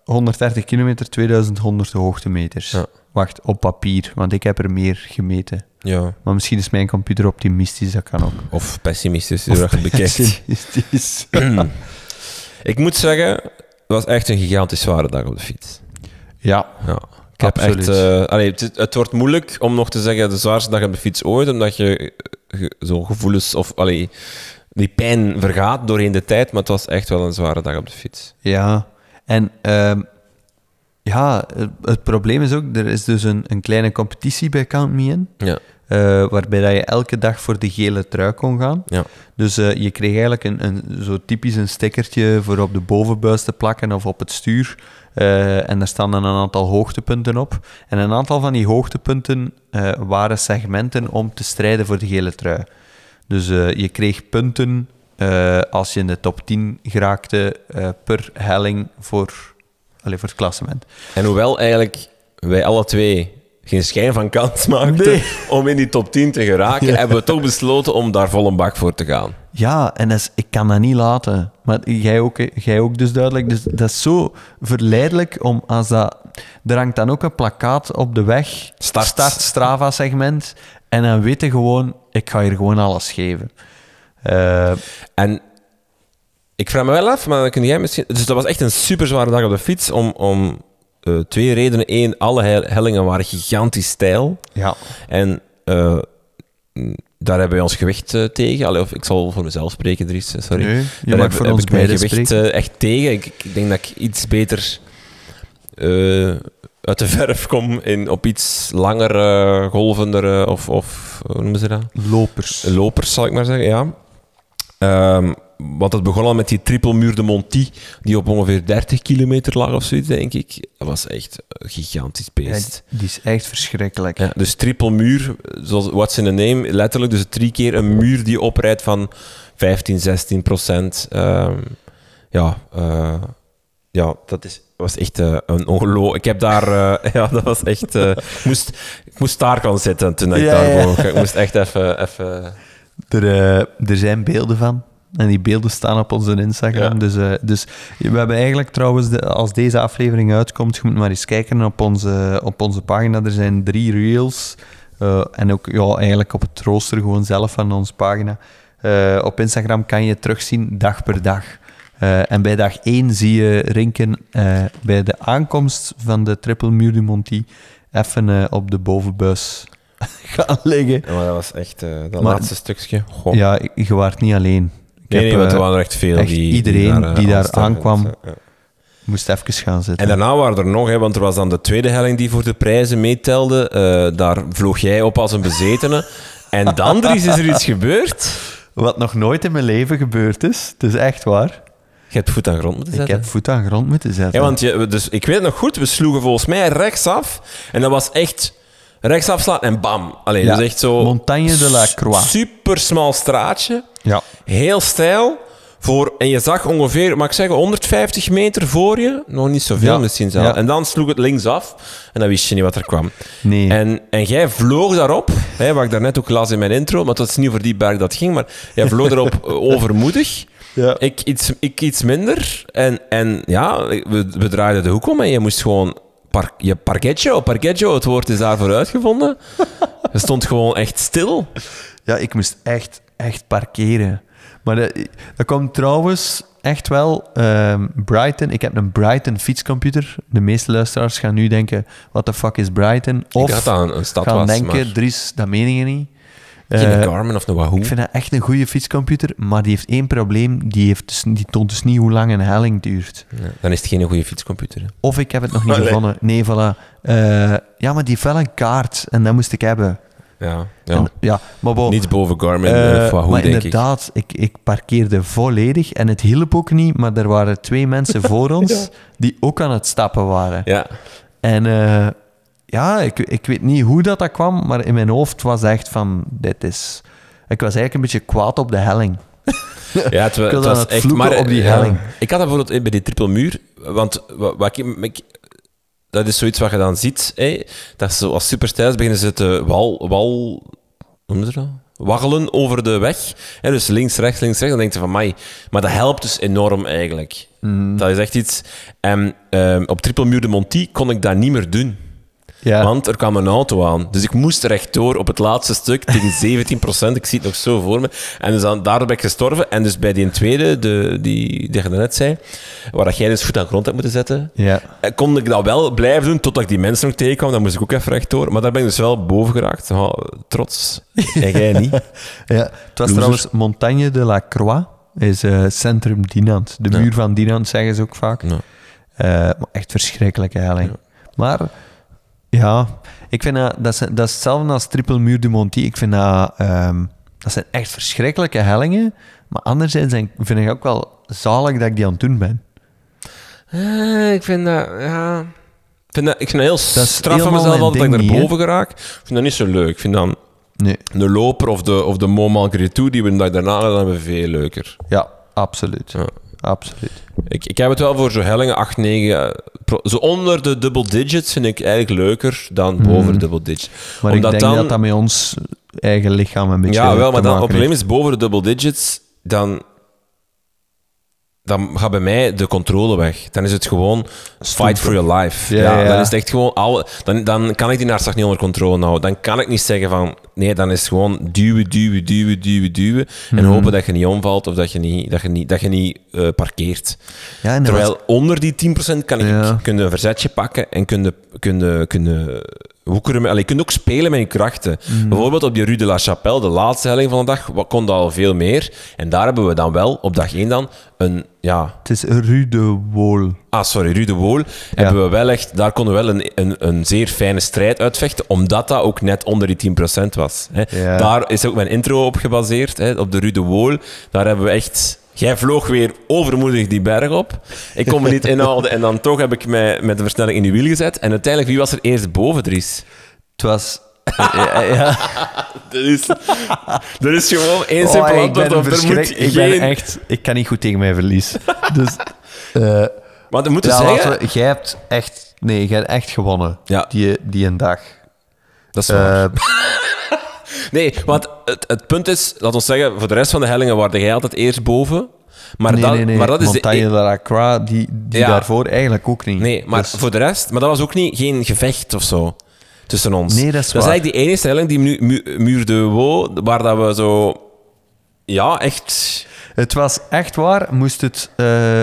130 kilometer, 2100 hoogtemeters. Ja. Wacht, op papier, want ik heb er meer gemeten. Ja, Maar misschien is mijn computer optimistisch, dat kan ook. of pessimistisch, hoe dat je bekijkt. Pessimistisch. Ik moet zeggen, het was echt een gigantisch zware dag op de fiets. ja, Ja. Ik heb Absoluut. echt... allee, het, het wordt moeilijk om nog te zeggen de zwaarste dag op de fiets ooit, omdat je eh, zo gevoelens of allee, die pijn vergaat doorheen de tijd, maar het was echt wel een zware dag op de fiets. ja. En ehm, ja, het, het probleem is ook, er is dus een, een kleine competitie bij Count Me In, Ja. Eh, waarbij dat je elke dag voor de gele trui kon gaan. Ja. Dus eh, je kreeg eigenlijk een, een, zo typisch een stickertje voor op de bovenbuis te plakken of op het stuur. Eh, en daar staan dan een aantal hoogtepunten op. En een aantal van die hoogtepunten waren segmenten om te strijden voor de gele trui. Dus je kreeg punten als je in de top 10 geraakte per helling voor, allez, voor het klassement. En hoewel eigenlijk wij alle twee geen schijn van kans maakten Nee. om in die top 10 te geraken, hebben we toch besloten om daar vol een bak voor te gaan. Ja, en dat is, ik kan dat niet laten. Maar jij ook, jij ook dus duidelijk. Dus dat is zo verleidelijk om als dat... Er hangt dan ook een plakkaat op de weg. Start. Strava-segment. En dan weet je gewoon, ik ga hier gewoon alles geven. Eh, En ik vraag me wel af, maar dan kun jij misschien... Dus dat was echt een super zware dag op de fiets om, om eh, twee redenen. Eén, alle hel- hellingen waren gigantisch steil. ja. En eh, mm, daar hebben wij ons gewicht eh, tegen. Allee, of ik zal voor mezelf spreken, Dries, sorry. Nee, je Daar heb, voor heb ons ik mijn gewicht echt tegen. Ik, ik denk dat ik iets beter uit de verf kom in, op iets langere, golvendere of, of hoe noemen ze dat? Lopers. Lopers, zal ik maar zeggen, ja. Ehm, want het begon al met die triple muur de Monty, die op ongeveer 30 kilometer lag of zoiets, denk ik. Dat was echt een gigantisch Ja, beest. die is echt verschrikkelijk. Ja, dus triple muur, zoals what's in the name, letterlijk dus drie keer een muur die oprijdt van 15, 16 procent. Ehm, ja, eh, ja, dat is, was echt eh, een ongeloof. Ik heb daar, eh, ja, dat was echt, ik, moest, ik moest daar gaan zitten toen ik Ja, daar ja. woog. Ik moest echt even, even Er, er zijn beelden van. En die beelden staan op onze Instagram. Ja. Dus, eh, dus we hebben eigenlijk trouwens, de, als deze aflevering uitkomt, je moet maar eens kijken op onze, op onze pagina. Er zijn drie reels. eh, en ook ja, eigenlijk op het rooster gewoon zelf van onze pagina. Eh, op Instagram kan je terugzien dag per dag. En bij dag 1 zie je Rinken bij de aankomst van de Triple Muur du Monty even op de bovenbuis gaan liggen. Ja, maar dat was echt dat Maar- laatste stukje. Goh. Ja, je je waart niet alleen. Ik nee, want er eh, waren er echt veel echt die, iedereen daar, eh, die daar aankwam. Moest even gaan zitten. En daarna waren er nog, hè, want er was dan de tweede helling die voor de prijzen meetelde. Eh, daar vloog jij op als een bezetene. En dan, Dries, is er iets gebeurd. Wat nog nooit in mijn leven gebeurd is. Het is echt waar. Je hebt voet aan grond moeten Ik zetten. heb voet aan grond moeten zetten. Ja, want je, dus, ik weet het nog goed, we sloegen volgens mij rechtsaf. En dat was echt rechtsaf slaan en bam. Allee, Ja, dus echt zo... Montagne de la Croix. Super smal straatje. Ja. Heel stijl. Voor, en je zag ongeveer, mag ik zeggen, 150 meter voor je. Nog niet zoveel Ja, misschien zelf. ja. En dan sloeg het linksaf. En dan wist je niet wat er kwam. Nee. En, en jij vloog daarop, hè, wat ik daarnet ook las in mijn intro, maar dat is niet over die berg dat ging, maar jij vloog erop eh, overmoedig. Ja. Ik iets, ik iets minder. En, en ja, we, we draaiden de hoek om en je moest gewoon... Par, je parquetjo, parquetjo, het woord is daarvoor uitgevonden. Je stond gewoon echt stil. ja, ik moest echt, echt parkeren. Maar dat, dat komt trouwens echt wel... ehm, Brighton, ik heb een Brighton fietscomputer. De meeste luisteraars gaan nu denken, what the fuck is Brighton? ik Of een stad gaan was, denken, maar... Dries, dat meen je niet. Geen Eh, Garmin of een Wahoo. Ik vind dat echt een goede fietscomputer, maar die heeft één probleem. Die, heeft dus, die toont dus niet hoe lang een helling duurt. Ja, dan is het geen goede fietscomputer. hè. Of ik heb het nog niet Allee. gevonden. Nee, voilà. Eh, ja, maar die heeft wel een kaart en dat moest ik hebben. Ja, ja. En- ja maar bon, Niets boven Garmin eh, of Wahoo, maar denk ik. inderdaad, ik. Ik, parkeerde volledig en het hielp ook niet, maar er waren twee mensen voor ons Ja. die ook aan het stappen waren. Ja. En eh, ja, ik, ik weet niet hoe dat, dat kwam, maar in mijn hoofd was echt van, dit is... Ik was eigenlijk een beetje kwaad op de helling. Ja, het, was echt... Maar, op die ja, helling. ik had dat bijvoorbeeld bij die triple muur, want wat, wat ik, ik- dat is zoiets wat je dan ziet, hè, dat ze als superstijls beginnen ze te wal, wal, hoe ze dat? Waggelen over de weg. Hè, dus links, rechts, links, rechts. Dan denk je van, mij, maar dat helpt dus enorm eigenlijk. Mm. Dat is echt iets... En ehm, op triple muur de Monty kon ik dat niet meer doen. Ja. Want er kwam een auto aan. Dus ik moest rechtdoor op het laatste stuk tegen 17% Ik zie het nog zo voor me. En dus dan, daardoor ben ik gestorven. En dus bij die tweede, de, die, die je net zei, waar dat jij dus voet aan grond hebt moeten zetten, ja. eh, kon ik dat wel blijven doen totdat ik die mensen nog tegenkwam. Dan moest ik ook even rechtdoor. Maar daar ben ik dus wel boven geraakt. Oh, trots. En jij niet. Ja, het was Loser. trouwens Montagne de la Croix, is eh, centrum Dinant. De Ja. muur van Dinant zeggen ze ook vaak. Ja. Eh, maar echt verschrikkelijke helling. Ja. Maar ja, ik vind dat, dat, is, dat is hetzelfde als Triple Muur de Monty. Ik vind dat, ehm, dat zijn echt verschrikkelijke hellingen. Maar anderzijds vind ik ook wel zalig dat ik die aan het doen ben. Eh, ik vind dat... Ja... Ik vind dat, ik vind dat heel straf van mezelf altijd dat ik naar boven geraak. Ik vind dat niet zo leuk. Ik vind dan... Nee, De loper of de, of de Mont Malgré Tout die we daarna hebben, veel leuker. ja, absoluut. Ja. Absoluut. Ik, ik heb het wel voor zo hellingen 8, 9. eh, Zo onder de double digits vind ik eigenlijk leuker dan boven de double digits. Maar Omdat ik denk dan, dat dat met ons eigen lichaam een beetje Ja, wel, maar dan, het probleem is boven de double digits, dan, dan gaat bij mij de controle weg. Dan is het gewoon fight for your life. Ja, Ja, ja. Dan is het echt gewoon alle, dan, dan kan ik die hartslag niet onder controle houden. Dan kan ik niet zeggen van nee, dan is het gewoon duwen, duwen, duwen, duwen, duwen en Mhm. hopen dat je niet omvalt of dat je niet, dat je niet, dat je niet eh, parkeert. Ja, Terwijl was- onder die 10% kan ik Ja. kun je een verzetje pakken en kun je, kun je, kun je hoekeren. met- Allee, je kunt ook spelen met je krachten. Mhm. Bijvoorbeeld op die Rue de la Chapelle, de laatste helling van de dag, wat kon dat al veel meer. En daar hebben we dan wel, op dag 1 dan, een... Ja, Het is Rue de Wol. ah, sorry, Rue de Wool. Hebben we wel echt, daar konden we wel een, een, een zeer fijne strijd uitvechten, omdat dat ook net onder die 10% was. Hè. Ja. Daar is ook mijn intro op gebaseerd, hè, op de Rue de Wool. Daar hebben we echt... Jij vloog weer overmoedig die berg op. Ik kon me niet inhouden en dan toch heb ik mij met de versnelling in die wiel gezet. En uiteindelijk, wie was er eerst boven, Dries? Het was... ja, ja. Dat is, dat is gewoon één Oh, simpel ik ben antwoord. op. Er moet Ik ben echt... Ik kan niet goed tegen mijn verlies. Dus... eh Maar we moeten ja, zeggen... we- jij hebt echt... Nee, jij hebt echt gewonnen. Ja. Die, die een dag. Dat is waar. Eh, Nee, want het, het punt is, laat ons zeggen, voor de rest van de hellingen waren jij altijd eerst boven. Maar, nee, nee, nee. maar dat is Montagne de... e- de la Croix, die, die Ja. daarvoor eigenlijk ook niet. Nee, maar Dus- voor de rest... Maar dat was ook niet, geen gevecht of zo tussen ons. Nee, dat is Dat is eigenlijk die enige helling, die mu, mu, Muur de Wo, waar dat we zo... Ja, echt... Het was echt waar, moest het... eh,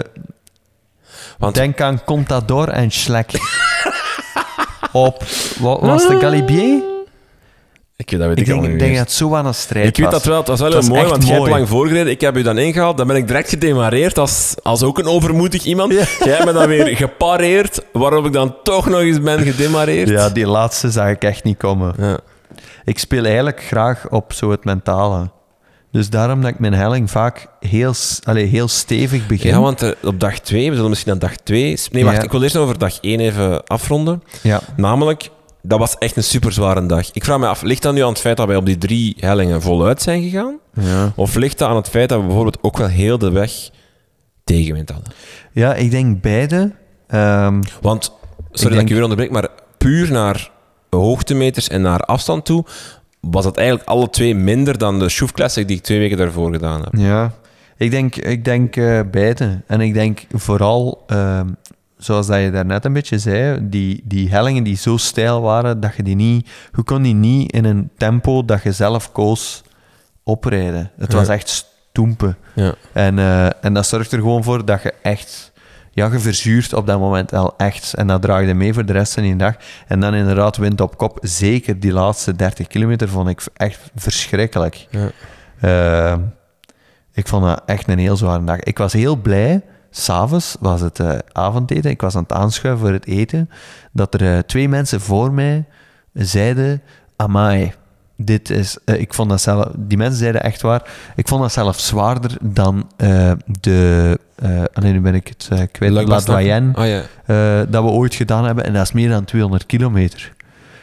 Want denk aan Contador en Schlek. Op... Wat was de Galibier? Ik weet dat weet Ik ik, denk, dat het zo aan een strijd Ik weet dat wel, het was wel heel mooi, want jij hebt lang voorgereden. Ik heb u dan ingehaald, dan ben ik direct gedemareerd als, als ook een overmoedig iemand. Jij hebt me dan weer gepareerd, waarop ik dan toch nog eens ben gedemareerd. Ja, die laatste zag ik echt niet komen. Ja. Ik speel eigenlijk graag op zo het mentale. Dus daarom dat ik mijn helling vaak heel, allee, heel stevig begin. Ja, want eh, op dag 2, we zullen misschien aan dag 2... Nee, wacht, Ja. ik wil eerst over dag 1 even afronden. Ja. Namelijk, dat was echt een super zware dag. Ik vraag me af, ligt dat nu aan het feit dat wij op die drie hellingen voluit zijn gegaan? Ja. Of ligt dat aan het feit dat we bijvoorbeeld ook wel heel de weg tegenwind hadden? ja, ik denk beide. Ehm, Want, sorry Ik dat ik je weer onderbreek, maar puur naar hoogtemeters en naar afstand toe, was het eigenlijk alle twee minder dan de Classic die ik twee weken daarvoor gedaan heb. ja, ik denk, ik denk eh, beide. En ik denk vooral, ehm, zoals dat je daarnet een beetje zei, die, die hellingen die zo steil waren, dat je die niet... Je kon die niet in een tempo dat je zelf koos oprijden. Het was echt stoempen. Ja. En, eh, en dat zorgt er gewoon voor dat je echt... Ja, je verzuurt op dat moment wel echt. En dat draagde mee voor de rest van die dag. En dan inderdaad wind op kop. Zeker die laatste 30 kilometer vond ik echt verschrikkelijk. Ja. Eh, ik vond dat echt een heel zware dag. Ik was heel blij. S'avonds was het eh, avondeten. Ik was aan het aanschuiven voor het eten. Dat er eh, twee mensen voor mij zeiden... Amai, dit is... eh, ik vond dat zelf... Die mensen zeiden echt waar. Ik vond dat zelf zwaarder dan de... alleen nu ben ik het kwijt. La. Doyenne. Ah dat we ooit gedaan hebben. En dat is meer dan 200 kilometer.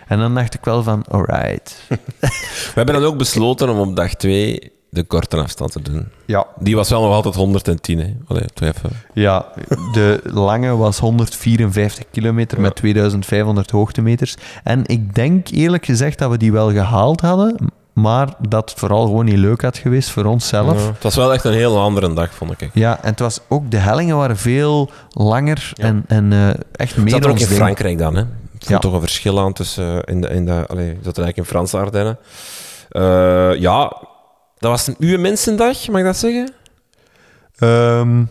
En dan dacht ik wel van... Alright. We hebben dan ook besloten om op dag 2 de korte afstand te doen. Ja, Die was wel nog altijd 110, hè. Allee, even. Ja, de lange was 154 kilometer met 2500 hoogtemeters. En ik denk eerlijk gezegd dat we die wel gehaald hadden, maar dat het vooral gewoon niet leuk had geweest voor onszelf. Ja. Het was wel echt een heel andere dag, vond ik. Ja, en het was ook, de hellingen waren veel langer Ja. en, en eh, echt meer zat er ook in. Frankrijk dan, hè? Ik voel toch een verschil aan tussen... eh, In de, in de, allee, er eigenlijk in Franse Ardennen. Eh, ja, dat was een uw mensendag, mag ik dat zeggen? Ehm,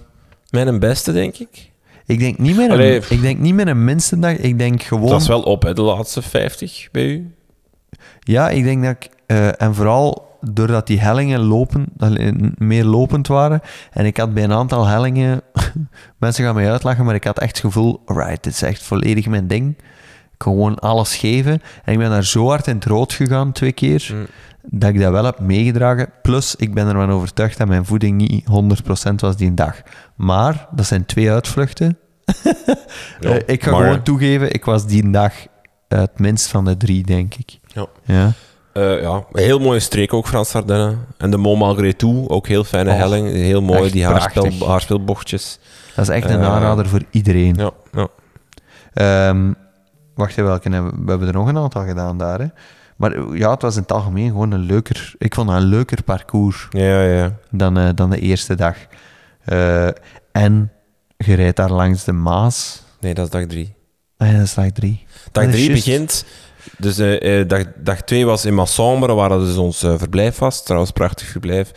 Mijn beste, denk ik. ik, denk niet meer Allee. een, ik denk niet meer een minstendag, ik denk gewoon... Het was wel op, hè, de laatste 50 bij u. Ja, ik denk dat ik... eh, en vooral doordat die hellingen lopen, meer lopend waren. En ik had bij een aantal hellingen... mensen gaan mij uitlachen, maar ik had echt het gevoel... Right, dit is echt volledig mijn ding. Ik kan gewoon alles geven. En ik ben daar zo hard in het rood gegaan, twee keer... Mm. Dat ik dat wel heb meegedragen. Plus, ik ben ervan overtuigd dat mijn voeding niet 100% was die dag. Maar, dat zijn twee uitvluchten. Ja, Eh, ik ga maar- gewoon toegeven, ik was die dag het minst van de drie, denk ik. Ja. Ja. Eh, ja, een heel mooie streek ook, Frans Ardennen. En de Mont Malgré Tout, ook heel fijne Oh, helling. Heel mooi, die haarspel, prachtig. haarspeelbochtjes. Dat is echt een Eh, aanrader voor iedereen. Ja, ja. Ehm, wacht even, welke hebben we? We hebben er nog een aantal gedaan daar. Hè? Maar eh, ja, het was in het algemeen gewoon een leuker... Ik vond dat een leuker parcours ja, ja. dan, eh, dan de eerste dag. Eh, en je rijdt daar langs de Maas. Nee, dat is dag drie. Ah ja, dat is dag drie. Dag Dat 3 juist. begint. Dus dag, dag 2 was in Massambre, waar dus ons verblijf was. Trouwens, prachtig verblijf.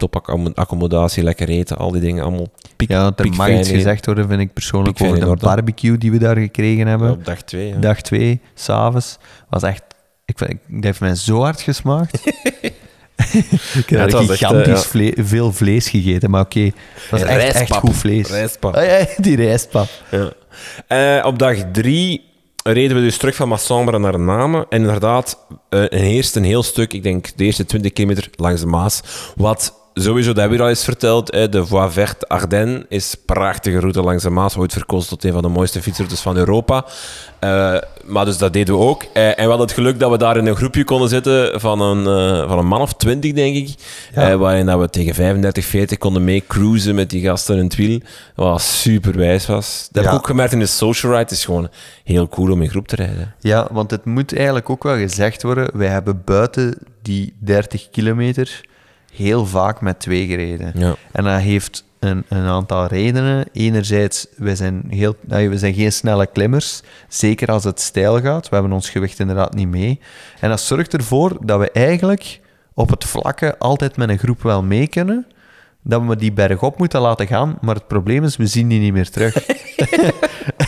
Eh top accom- accommodatie, lekker eten, al die dingen allemaal. Piek, Ja, er mag iets gezegd worden, vind ik persoonlijk, over de barbecue die we daar gekregen hebben. Op dag 2. Ja. Dag twee, s'avonds, was echt... Ik, vind- dat heeft mij zo hard gesmaakt. ik heb Ja, was echt, gigantisch vle- veel vlees gegeten, maar oké, dat is echt, echt goed vlees. Rijstpap. Ah, ja, die rijstpap. Ja. Eh, op dag drie reden we dus terug van Massambre naar Namen. En inderdaad, eh, een eerst een heel stuk, ik denk de eerste 20 kilometer langs de Maas. Wat sowieso, dat hebben we al eens verteld, hè, de Voie Verte Ardennes is een prachtige route langs de Maas. Ooit verkozen tot een van de mooiste fietsroutes van Europa. Eh, maar dus dat deden we ook. Eh, en we hadden het geluk dat we daar in een groepje konden zitten van een, eh, van een man of twintig, denk ik. Ja. Waarin dat we tegen 35, 40 konden mee cruisen met die gasten in het wiel. Wat super wijs was. Dat heb ik ook gemerkt in de social ride. Het is gewoon heel cool om in groep te rijden. Ja, want het moet eigenlijk ook wel gezegd worden, wij hebben buiten die 30 kilometer heel vaak met twee gereden. Ja. En dat heeft een, een aantal redenen. Enerzijds, wij zijn, heel, we zijn geen snelle klimmers, zeker als het stijl gaat. We hebben ons gewicht inderdaad niet mee. En dat zorgt ervoor dat we eigenlijk op het vlakke altijd met een groep wel mee kunnen. Dat we die berg op moeten laten gaan, maar het probleem is, we zien die niet meer terug.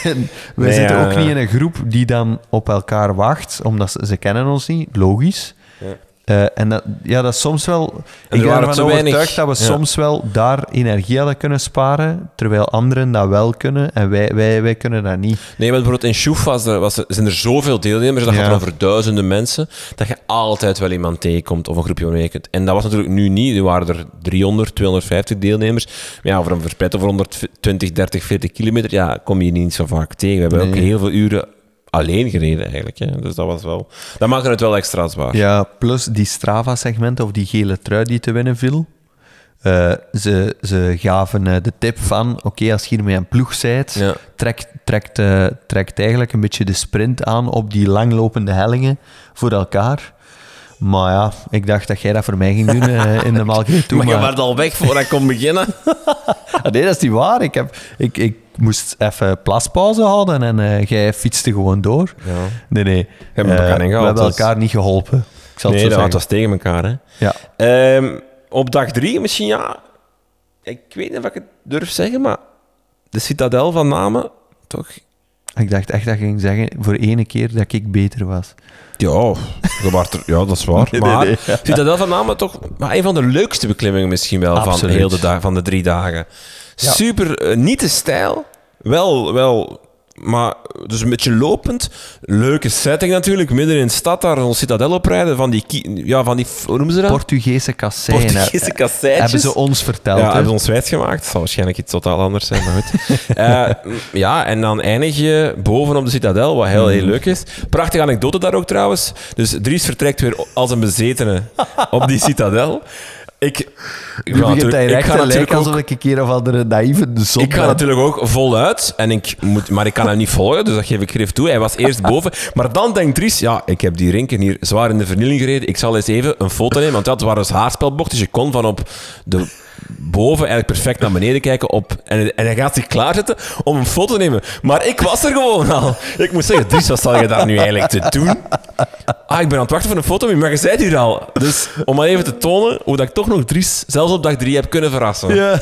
en we Nee, zitten ook ja. niet in een groep die dan op elkaar wacht, omdat ze, ze kennen ons niet, logisch. Ja. Eh, en dat, ja, dat is soms wel... er ik ben ervan overtuigd dat we ja. soms wel daar energie hadden kunnen sparen, terwijl anderen dat wel kunnen en wij, wij, wij kunnen dat niet. Nee, maar bijvoorbeeld in Schoef was er, was er, zijn er zoveel deelnemers, dat Ja. gaat over duizenden mensen, dat je altijd wel iemand tegenkomt of een groepje waarmee je kunt. En dat was natuurlijk nu niet. Nu waren er 300, 250 deelnemers. Maar ja, over een verspreid over 120, 30, 40 kilometer, ja, kom je niet zo vaak tegen. We hebben ook heel veel uren alleen gereden eigenlijk. Hè. Dus dat was wel... Dat maakte het wel extra zwaar. Ja, plus die Strava-segmenten of die gele trui die te winnen viel. Eh, ze, ze gaven eh, de tip van, oké, als je hier met een ploeg zijt, Ja. trekt, trekt, eh, trekt eigenlijk een beetje de sprint aan op die langlopende hellingen voor elkaar. Maar ja, ik dacht dat jij dat voor mij ging doen in de Malgré toe. maar je maar- werd al weg voordat ik kon beginnen. Ah, nee, dat is niet waar. Ik, heb, ik, ik moest even plaspauze houden en eh, jij fietste gewoon door. Ja. Nee, nee. hebben Eh, elkaar niet we hebben dus- elkaar niet geholpen. Ik zal het Nee, zo dat was tegen elkaar. Hè. Ja. Ehm, op dag drie misschien, ja. Ik weet niet of ik het durf zeggen, maar de Citadel van Namen, toch? Ik dacht echt dat je ging zeggen voor ene keer dat ik beter was. Ja, dat, er- ja, dat is waar. Nee, maar nee. Citadel van Namen toch maar een van de leukste beklimmingen misschien wel van, heel de dag, van de drie dagen. Ja. Super, eh, niet te stijl, wel, wel, maar dus een beetje lopend. Leuke setting natuurlijk, midden in de stad daar een Citadel oprijden, van die, ja, van die, hoe noemen ze dat? Portugese kasseien. Portugese kasseitjes. Hebben ze ons verteld. Ja, hebben ze ons wijs gemaakt. Het zal waarschijnlijk iets totaal anders zijn, maar goed. Eh, ja, en dan eindig je boven op de Citadel, wat heel, Mm. heel leuk is. Prachtige anekdote daar ook trouwens. Dus Dries vertrekt weer als een bezetene op die Citadel. Ik, ik, ga natuurlijk- ik ga natuurlijk lijken ook- alsof ik een keer of andere naïeve zon ik ga natuurlijk ook voluit, en ik moet, maar ik kan hem niet volgen, dus dat geef ik grif toe. Hij was eerst boven. Maar dan denkt Dries, ja, ik heb die rinken hier zwaar in de vernieling gereden. Ik zal eens even een foto nemen, want dat waren dus haarspelbochten. Dus je kon van op de boven eigenlijk perfect naar beneden kijken op, en, en hij gaat zich klaarzetten om een foto te nemen. Maar ik was er gewoon al. Ik moet zeggen, Dries, wat zal je daar nu eigenlijk te doen? Ah, ik ben aan het wachten voor een foto, maar je bent hier al. Dus om maar even te tonen hoe dat ik toch nog Dries, zelfs op dag drie, heb kunnen verrassen. Ja.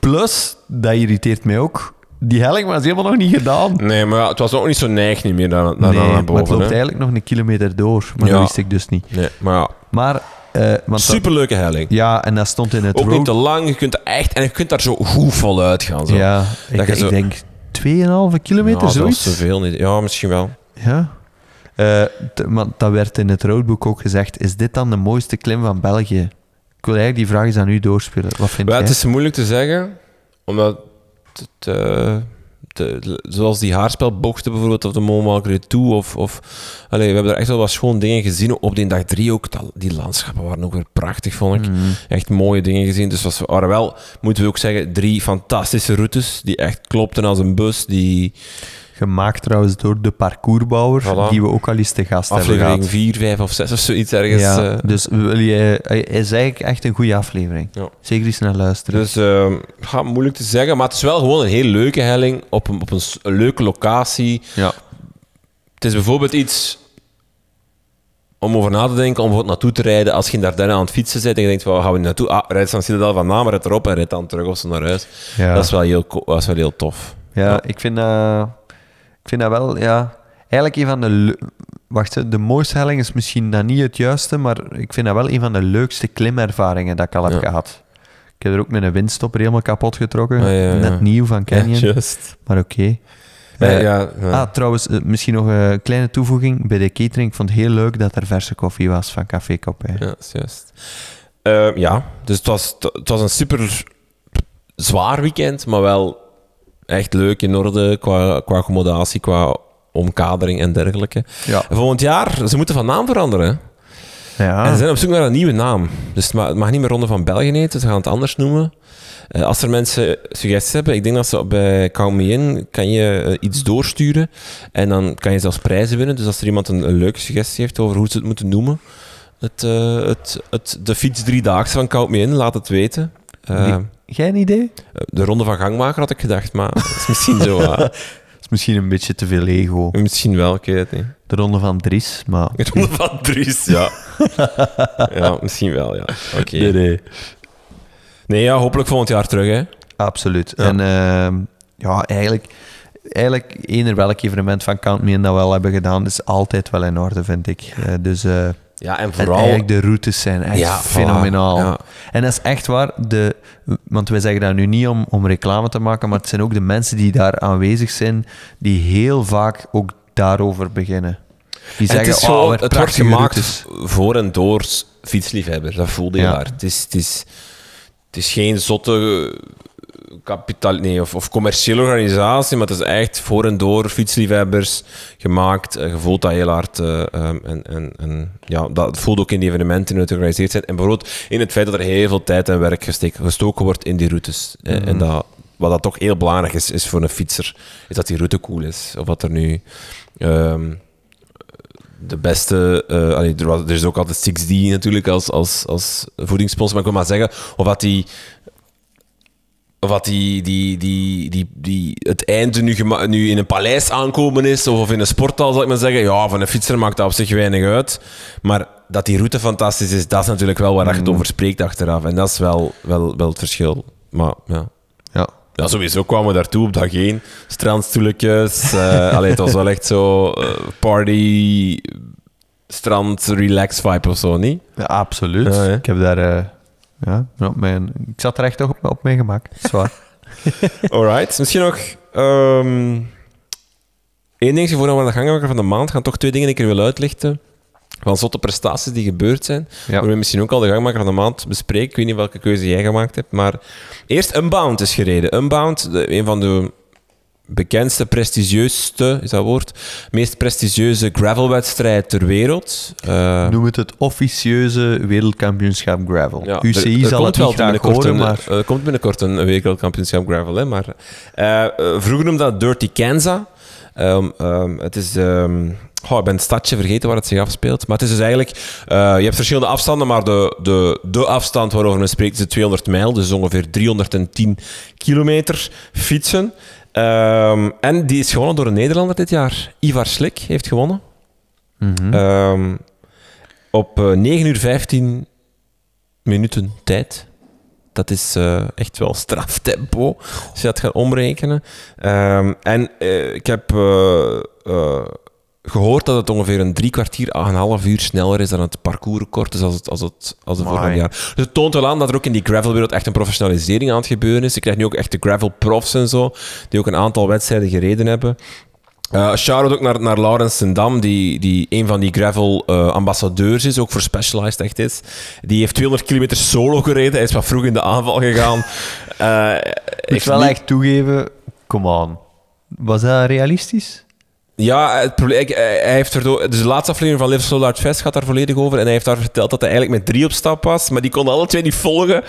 Plus, dat irriteert mij ook. Die helling was helemaal nog niet gedaan. Nee, maar ja, het was ook niet zo neig niet meer dan, dan, nee, naar maar het boven. loopt hè. eigenlijk nog een kilometer door. Maar Ja. dat wist ik dus niet. Nee, maar ja, Maar, eh, want dat- superleuke helling. ja, en dat stond in het Ook niet te lang, je kunt er echt en je kunt daar zo goed voluit gaan. Zo. Ja, ik, Dat denk 2,5 kilometer, dat zoiets. was zoveel niet. Ja, misschien wel. Ja. Maar dat werd in het roadbook ook gezegd. Is dit dan de mooiste klim van België? Ik wil eigenlijk die vraag eens aan u doorspelen. Wat vind het is moeilijk te zeggen, omdat het, eh, zoals die haarspelbochten bijvoorbeeld, of de Mont Malgré Tout, of, of we hebben er echt wel wat schoon dingen gezien. Op die dag drie ook, dat- die landschappen waren ook weer prachtig, vond ik. Mhm. Echt mooie dingen gezien. Dus was, waren wel, moeten we ook zeggen, drie fantastische routes, die echt klopten als een bus, die Gemaakt trouwens door de parcoursbouwer, Voilà. die we ook al eens te gast hebben aflevering gehad. 4, 5 of 6 of zoiets ergens. ja, eh, dus wil je, hij is eigenlijk echt een goede aflevering. Ja. Zeker eens naar luisteren. Dus ja, moeilijk te zeggen, maar het is wel gewoon een heel leuke helling op een, op een, leuke locatie. ja. Het is bijvoorbeeld iets om over na te denken, om bijvoorbeeld naartoe te rijden als je in Dardenne aan het fietsen zit en je denkt, waar gaan we nu naartoe? Ah, rijd van Citadel van Namen, rijd erop en rijd dan terug of zo naar huis. Ja. Dat, is wel heel, dat is wel heel tof. Ja, Ja. Ik, vind dat, ik vind dat wel, ja... Eigenlijk een van de... Wacht, de mooiste helling is misschien dan niet het juiste, maar ik vind dat wel een van de leukste klimervaringen dat ik al heb Ja. gehad. Ik heb er ook met een windstopper helemaal kapot getrokken. Ah, ja. Net nieuw van Canyon, maar oké. Ja, Eh, ja, ja. Ah, trouwens, eh, misschien nog een kleine toevoeging. Bij de catering, ik vond het heel leuk dat er verse koffie was van Café Copain. Ja, juist. Eh, ja, dus het was, het was een super zwaar weekend, maar wel echt leuk in orde qua, qua accommodatie, qua omkadering en dergelijke. Ja. En volgend jaar, ze moeten van naam veranderen. Ja. En ze zijn op zoek naar een nieuwe naam. Dus het ma- het mag niet meer Ronde van België heten, ze gaan het anders noemen. Eh, als er mensen suggesties hebben, ik denk dat ze bij In kan je eh, iets doorsturen en dan kan je zelfs prijzen winnen. Dus als er iemand een, een leuke suggestie heeft over hoe ze het moeten noemen, het, eh, het, het, de fiets driedaagse van Count Me In, laat het weten. Jij een idee? de Ronde van Gangmaker had ik gedacht, maar dat is misschien zo. Dat is misschien een beetje te veel ego. misschien wel, ik weet het niet. De ronde van Dries, maar... De Ronde van Dries, ja. ja, misschien wel, ja. Oké. nee. Nee, ja, hopelijk volgend jaar terug, hè. Absoluut. Ja. En ehm, ja, eigenlijk, eigenlijk eender welk evenement van Count Me In dat we al hebben gedaan, is altijd wel in orde, vind ik. Eh, dus eh, Ja, en en vooral... eigenlijk de routes zijn echt Ja, voilà. fenomenaal. Ja. En dat is echt waar, de, want wij zeggen dat nu niet om, om reclame te maken, maar het zijn ook de mensen die daar aanwezig zijn, die heel vaak ook daarover beginnen. Die En zeggen, het, is oh, het wordt gemaakt routes. voor en door fietsliefhebbers. Dat voelde je Ja. daar. Het is, het, is, het is geen zotte kapitaal, nee, of, of commerciële organisatie, maar het is echt voor en door fietsliefhebbers gemaakt. Eh, Je voelt dat heel hard. ehm, en, en, en ja, dat voelt ook in die evenementen die het georganiseerd zijn. En bijvoorbeeld in het feit dat er heel veel tijd en werk gesteken, gestoken wordt in die routes. Eh, Mhm. En dat, wat dat toch heel belangrijk is, is voor een fietser, is dat die route cool is. Of wat er nu... ehm, de beste. allee, was, er is ook altijd 6D natuurlijk als, als, als voedingssponsor. Maar ik wil maar zeggen, of dat die. Of dat die, die, die, die, die, het einde nu, nu in een paleis aankomen is, of, in een sporthal, zal ik maar zeggen. Ja, van een fietser maakt dat op zich weinig uit. Maar dat die route fantastisch is, dat is natuurlijk wel waar je het over spreekt achteraf. En dat is wel, wel, wel het verschil. Maar ja. Ja. Ja, sowieso kwamen we daartoe op dag één. Strandstoeltjes. eh allee, het was wel echt zo eh, party, strand, relax vibe of zo, niet? Ja, absoluut. Ja, ik heb daar... eh, ja, op mijn, ik zat er echt op, op mijn gemak. Zwaar. Alright. Misschien nog ehm één dingetje voordat we naar de gangmaker van de maand gaan. Toch twee dingen die ik er wil uitlichten. Van zotte prestaties die gebeurd zijn. Ja. Waar we misschien ook al de gangmaker van de maand bespreken. Ik weet niet welke keuze jij gemaakt hebt. Maar eerst Unbound is gereden. Unbound, de, een van de bekendste, prestigieuste, is dat woord, meest prestigieuze gravelwedstrijd ter wereld. Eh, Noem het het officieuze wereldkampioenschap gravel. Ja, UCI er- er zal het wel binnenkort horen, een- maar... Er komt binnenkort een wereldkampioenschap gravel, hè, maar... eh, vroeger noemde dat Dirty Kansas. Ehm, ehm, het is... oh, ik ben het stadje vergeten waar het zich afspeelt. Maar het is dus eigenlijk... eh, je hebt verschillende afstanden, maar de, de, de afstand waarover men spreekt is de 200 mijl. Dus ongeveer 310 kilometer fietsen. Ehm, en die is gewonnen door een Nederlander dit jaar. Ivar Slik heeft gewonnen. Mhm. Ehm, op eh, 9 uur 15 minuten tijd. Dat is eh, echt wel straftempo, als je dat gaat omrekenen. Ehm, en eh, ik heb eh, eh, gehoord dat het ongeveer een drie kwartier, een half uur sneller is dan het parcoursrecord dus als het, als het, als het vorig jaar. Dus het toont wel aan dat er ook in die gravelwereld echt een professionalisering aan het gebeuren is. Je krijgt nu ook echt de gravel-profs en zo, die ook een aantal wedstrijden gereden hebben. Uh, Shout-out ook naar, naar Laurens Sendam, die, die een van die gravel-ambassadeurs is, ook voor Specialized echt is. Die heeft 200 kilometer solo gereden. Hij is wat vroeg in de aanval gegaan. Eh, Ik heeft wel niet- echt toegeven, come on. Was dat realistisch? Ja, het probleem, ik- hij hij heeft er door, dus de laatste aflevering van Live Solar Fest gaat daar volledig over. En hij heeft daar verteld dat hij eigenlijk met drie op stap was, maar die konden alle twee niet volgen.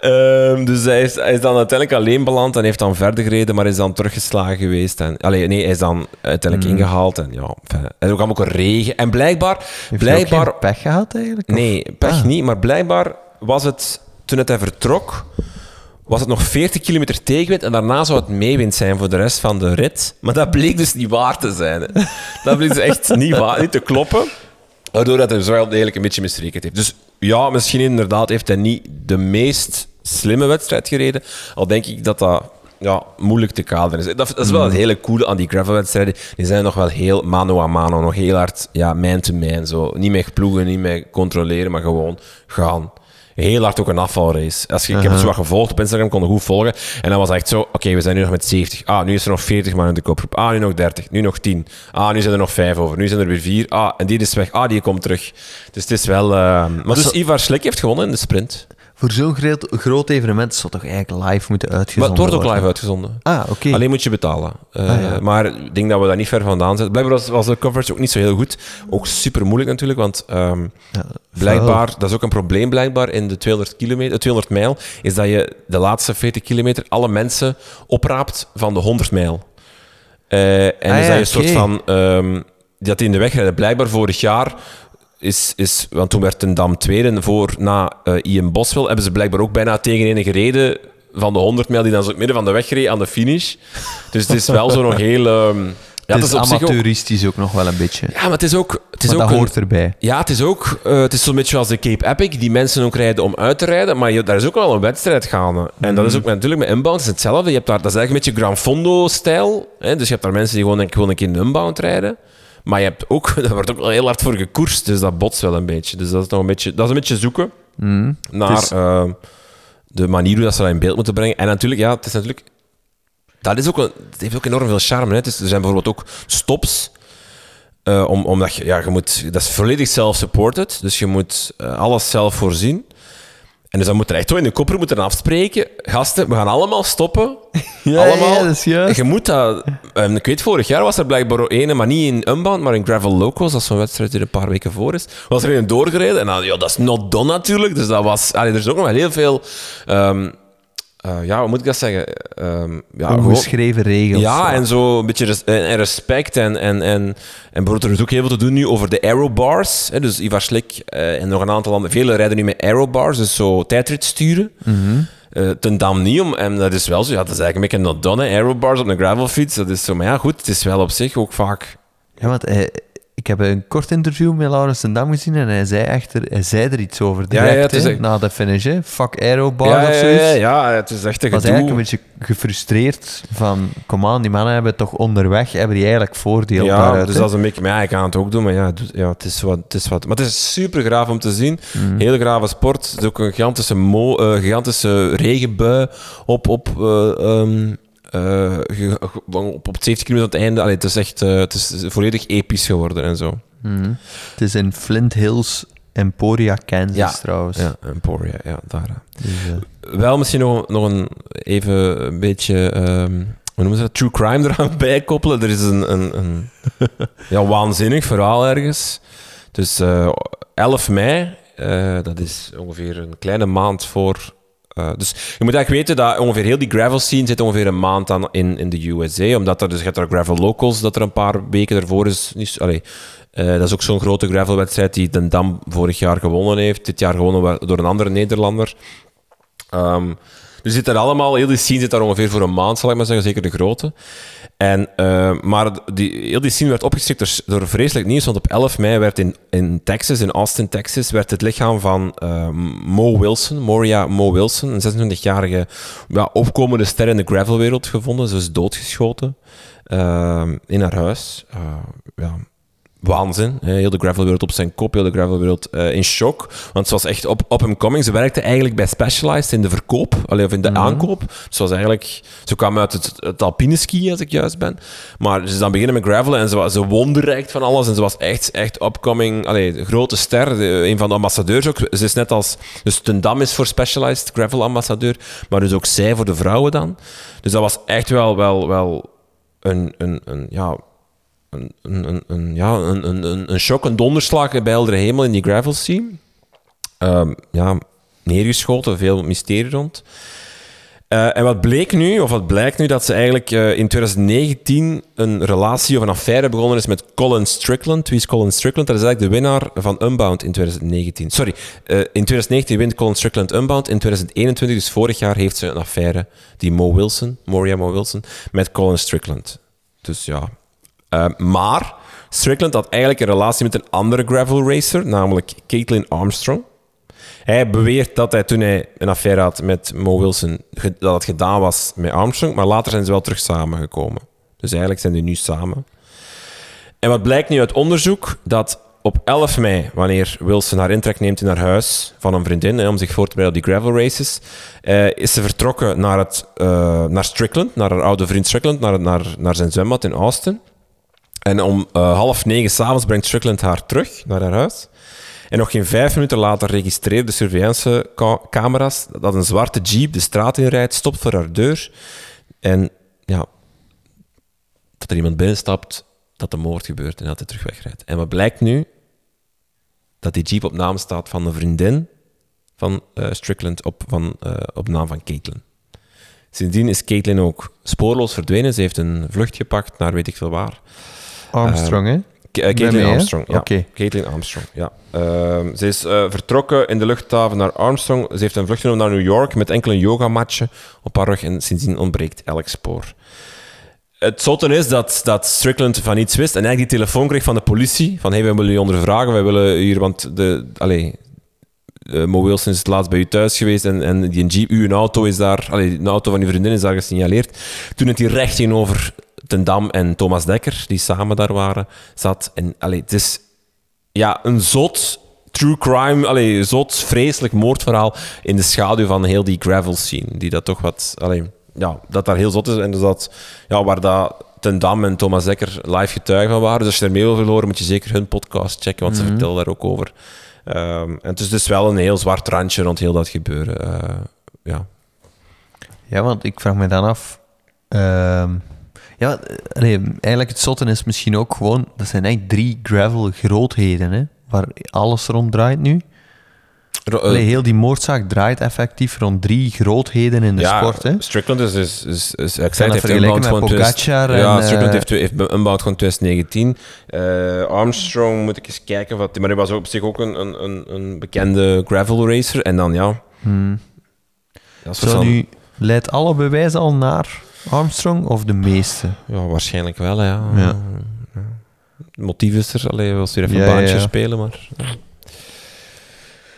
Ehm, dus hij is, hij is dan uiteindelijk alleen beland en heeft dan verder gereden, maar is dan teruggeslagen geweest. En, allee, nee, hij is dan uiteindelijk ingehaald. En ja, enfin, er kwam ook een regen. En blijkbaar, Heeft hij ook blijkbaar pech gehad eigenlijk? Nee, pech Ah. niet. Maar blijkbaar was het, toen het hij vertrok, was het nog 40 kilometer tegenwind. En daarna zou het meewind zijn voor de rest van de rit. Maar dat bleek dus niet waar te zijn. Hè. Dat bleek dus echt niet, waar, niet te kloppen. Waardoor dat hij zo wel degelijk een beetje misrekend heeft. Dus ja, misschien inderdaad heeft hij niet de meest slimme wedstrijd gereden. Al denk ik dat dat ja, moeilijk te kaderen is. Dat, dat is wel het hele coole aan die gravelwedstrijden. Die zijn nog wel heel mano a mano, nog heel hard ja, man-to-man. Zo. Niet meer ploegen, niet meer controleren, maar gewoon gaan. Heel hard ook een afvalrace. Als je, Ik heb het zo wat gevolgd op Instagram, kon het goed volgen. En dan was het echt zo, oké, we zijn nu nog met 70. Ah, nu is er nog 40 man in de kopgroep. Ah, nu nog 30. Nu nog 10. Ah, nu zijn er nog 5 over. Nu zijn er weer 4. Ah, en die is weg. Ah, die komt terug. Dus het is wel... eh, Maar dus Ivar Slik heeft gewonnen in de sprint. Voor zo'n groot, groot evenement zou toch eigenlijk live moeten Maar uitgezonden het wordt ook worden? live uitgezonden. Ah, oké. Alleen moet je betalen. Eh, Ah, ja. Maar ik denk dat we daar niet ver vandaan zijn. Blijkbaar was, was de coverage ook niet zo heel goed. Ook super moeilijk natuurlijk, want ehm, Ja, blijkbaar, dat is ook een probleem blijkbaar in de 200, kilometer, 200 mijl, is dat je de laatste 40 kilometer alle mensen opraapt van de 100 mijl. Eh, en Ah, dus ja, dat je een soort van... ehm, dat die in de weg rijden. Blijkbaar vorig jaar is, is... Want toen werd Ten Dam tweede voor na eh Ian Boswell hebben ze blijkbaar ook bijna tegen een gereden van de 100 mijl die dan zo het midden van de weg reed aan de finish. Dus het is wel zo nog heel... ehm, ja, het is ook- amateuristisch ook nog wel een beetje. ja, maar het is ook... Het is maar ook dat een- hoort erbij. ja, het is ook eh, het is zo'n beetje als de Cape Epic, die mensen ook rijden om uit te rijden, maar je, daar is ook wel een wedstrijd gaande. En dat is ook met- natuurlijk met inbound hetzelfde. Je hebt daar, dat is eigenlijk een beetje Gran Fondo-stijl. Dus je hebt daar mensen die gewoon, gewoon een keer in inbound rijden. Maar je hebt ook, daar wordt ook wel heel hard voor gekoerst, dus dat botst wel een beetje. Dus dat is nog een beetje, dat is een beetje zoeken Mm. naar is- eh, de manier hoe dat ze dat in beeld moeten brengen. En natuurlijk, ja, het is natuurlijk... Dat is ook een, het heeft ook enorm veel charme. Hè. Is, er zijn bijvoorbeeld ook stops eh, om, omdat je, ja, je moet, dat is volledig self-supported, dus je moet eh, alles zelf voorzien. En dus dan moet er echt wel in de kopper moeten afspreken. Gasten, we gaan allemaal stoppen. Ja, allemaal. ja, dat is juist. Je moet dat... ik weet, vorig jaar was er blijkbaar één, maar niet in Unbound, maar in Gravel Locals, dat is zo'n wedstrijd die er een paar weken voor is. Was er een doorgereden en dan, ja, dat is not done natuurlijk. Dus dat was... Allee, er is ook nog wel heel veel... ehm, eh, ja, hoe moet ik dat zeggen? Ehm, ja, Ongeschreven regels. ja, en zo een beetje res- en respect. En, en, en, en er is ook heel veel te doen nu over de aerobars. Hè, dus Ivar Slik eh, en nog een aantal anderen. Velen rijden nu met aerobars, dus zo tijdrit sturen. Eh, ten Dam niet om. En dat is wel zo, ja, dat is eigenlijk een beetje not done, hè, aerobars op een gravelfiets. Dat is zo, maar ja, goed, het is wel op zich ook vaak... Ja, want ik heb een kort interview met Laurens ten Dam gezien en hij zei, echter, hij zei er iets over direct, ja, het is na de finish. Hè. Fuck aerobar ja, of ja, zoiets. ja, ja, het is echt een was eigenlijk een beetje gefrustreerd van, kom aan, die mannen hebben toch onderweg, hebben die eigenlijk voordeel Ja, daaruit. dus dat is een beetje... Maar ja, ik kan het ook doen, maar ja, ja het, is wat, het is wat... Maar het is super graaf om te zien. Mhm. Heel grave sport. Het is ook een gigantische, mo eh, gigantische regenbui op... op eh, ehm, ge- op, op 70 kilometer aan het einde. Allee, het is echt eh, het is volledig episch geworden en zo. Mhm. Het is in Flint Hills, Emporia, Kansas Ja. trouwens. Ja, Emporia, ja, daar. Dus, eh, Wel misschien nog, nog een even een beetje... ehm, hoe noemen ze dat? True crime eraan bijkoppelen. Er is een, een, een ja, waanzinnig verhaal ergens. Dus eh 11 mei, dat is ongeveer een kleine maand voor... eh, dus je moet eigenlijk weten dat ongeveer heel die gravel scene zit ongeveer een maand aan in, in de USA. Omdat er, dus hebt daar gravel locals, dat er een paar weken ervoor is. Eh, dat is ook zo'n grote gravelwedstrijd die Den Dam vorig jaar gewonnen heeft. Dit jaar gewonnen door een andere Nederlander. Ehm, dus zit er allemaal, heel die scene zit daar ongeveer voor een maand, zal ik maar zeggen, zeker de grote. En, eh, maar die, heel die scene werd opgeschrikt door, door vreselijk nieuws, want op 11 mei werd in, in Texas, in Austin, Texas, werd het lichaam van eh, Mo Wilson, Moria Mo Wilson, een 26-jarige ja, opkomende ster in de gravelwereld gevonden. Ze is doodgeschoten ehm, in haar huis. Eh, ja, waanzin. Heel de gravelwereld op zijn kop, heel de gravelwereld eh in shock. Want ze was echt op, op hem coming. Ze werkte eigenlijk bij Specialized in de verkoop, allee, of in de aankoop. Ze was eigenlijk... Ze kwam uit het, het alpine ski, als ik juist ben. Maar ze is dan beginnen met gravelen en ze, was, ze wonderrijkt van alles. En ze was echt, echt upcoming, allee, grote ster. de- een van de ambassadeurs ook. Ze is net als... Dus Ten Dam is voor Specialized gravel ambassadeur. Maar dus ook zij voor de vrouwen dan. Dus dat was echt wel... wel, wel een, een, een, ja, een, ja, een, shock, een donderslag bij heldere hemel in die gravel scene. Um, ja, neergeschoten, veel mysterie rond. Uh, en wat bleek nu, of wat blijkt nu, dat ze eigenlijk uh, in 2019 een relatie of een affaire begonnen is met Colin Strickland. Wie is Colin Strickland? Dat is eigenlijk de winnaar van Unbound in 2019. Sorry, uh, in 2019 wint Colin Strickland Unbound. In 2021, dus vorig jaar, heeft ze een affaire, die Mo Wilson, Moria Mo Wilson, met Colin Strickland. Dus ja. Maar Strickland had eigenlijk een relatie met een andere gravel racer, namelijk Caitlin Armstrong. Hij beweert dat hij toen hij een affaire had met Mo Wilson, dat het gedaan was met Armstrong, maar later zijn ze wel terug samengekomen. Dus eigenlijk zijn die nu samen. En wat blijkt nu uit onderzoek? Dat op 11 mei, wanneer Wilson haar intrek neemt in haar huis van een vriendin om zich voor te bereiden op die gravel races, eh, is ze vertrokken naar, het, uh, naar Strickland, naar haar oude vriend Strickland, naar, naar, naar zijn zwembad in Austin. En om uh, half negen s'avonds brengt Strickland haar terug naar haar huis. En nog geen vijf minuten later registreert de surveillancecamera's dat een zwarte jeep de straat inrijdt, stopt voor haar deur. En ja, dat er iemand binnenstapt, dat de moord gebeurt en dat hij terug wegrijdt. En wat blijkt nu? Dat die jeep op naam staat van een vriendin van uh, Strickland op, van, uh, op naam van Caitlin. Sindsdien is Caitlin ook spoorloos verdwenen. Ze heeft een vlucht gepakt naar weet ik veel waar. Armstrong, uh, hè? Caitlin Armstrong, ja. Okay. Caitlin Armstrong, ja. Uh, ze is uh, vertrokken in de luchthaven naar Armstrong. Ze heeft een vlucht genomen naar New York met enkele yogamatchen op haar rug en sindsdien ontbreekt elk spoor. Het zotte is dat, dat Strickland van iets wist en eigenlijk die telefoon kreeg van de politie. Van, hey, wij willen je ondervragen, wij willen hier, want de... Allee, uh, Mo Wilson is het laatst bij u thuis geweest en, en die Jeep, uw auto is daar, allee, de auto van uw vriendin is daar gesignaleerd. Toen het hier recht tegenover Ten Dam en Thomas Dekker, die samen daar waren, zat. En allee, het is ja, een zot true crime, allee, zot, vreselijk moordverhaal in de schaduw van heel die gravel scene. Die dat toch wat, allee, ja, dat daar heel zot is. En dus dat, ja, waar dat Ten Dam en Thomas Dekker live getuigen van waren. Dus als je ermee wil verloren, moet je zeker hun podcast checken, want ze mhm. vertellen daar ook over. Um, en het is dus wel een heel zwart randje rond heel dat gebeuren. Uh, ja. ja, want ik vraag me dan af. Uh, ja, nee, eigenlijk het zotten is misschien ook gewoon... Dat zijn eigenlijk drie gravel grootheden, hè, waar alles rond draait nu. Allee, heel die moordzaak draait effectief rond drie grootheden in de sport. Hè? Strickland is, is, is, is zei, heeft van Pogacar Ja, en, Strickland heeft, heeft Unbound van 2019. Uh, Armstrong moet ik eens kijken, wat, maar hij was op zich ook een, een, een bekende gravel racer. En dan ja. Hmm. Zo nu leidt alle bewijzen al naar Armstrong of de meeste? Ja, waarschijnlijk wel, ja. ja. Het motief is er, alleen was weer even een baantje spelen, maar...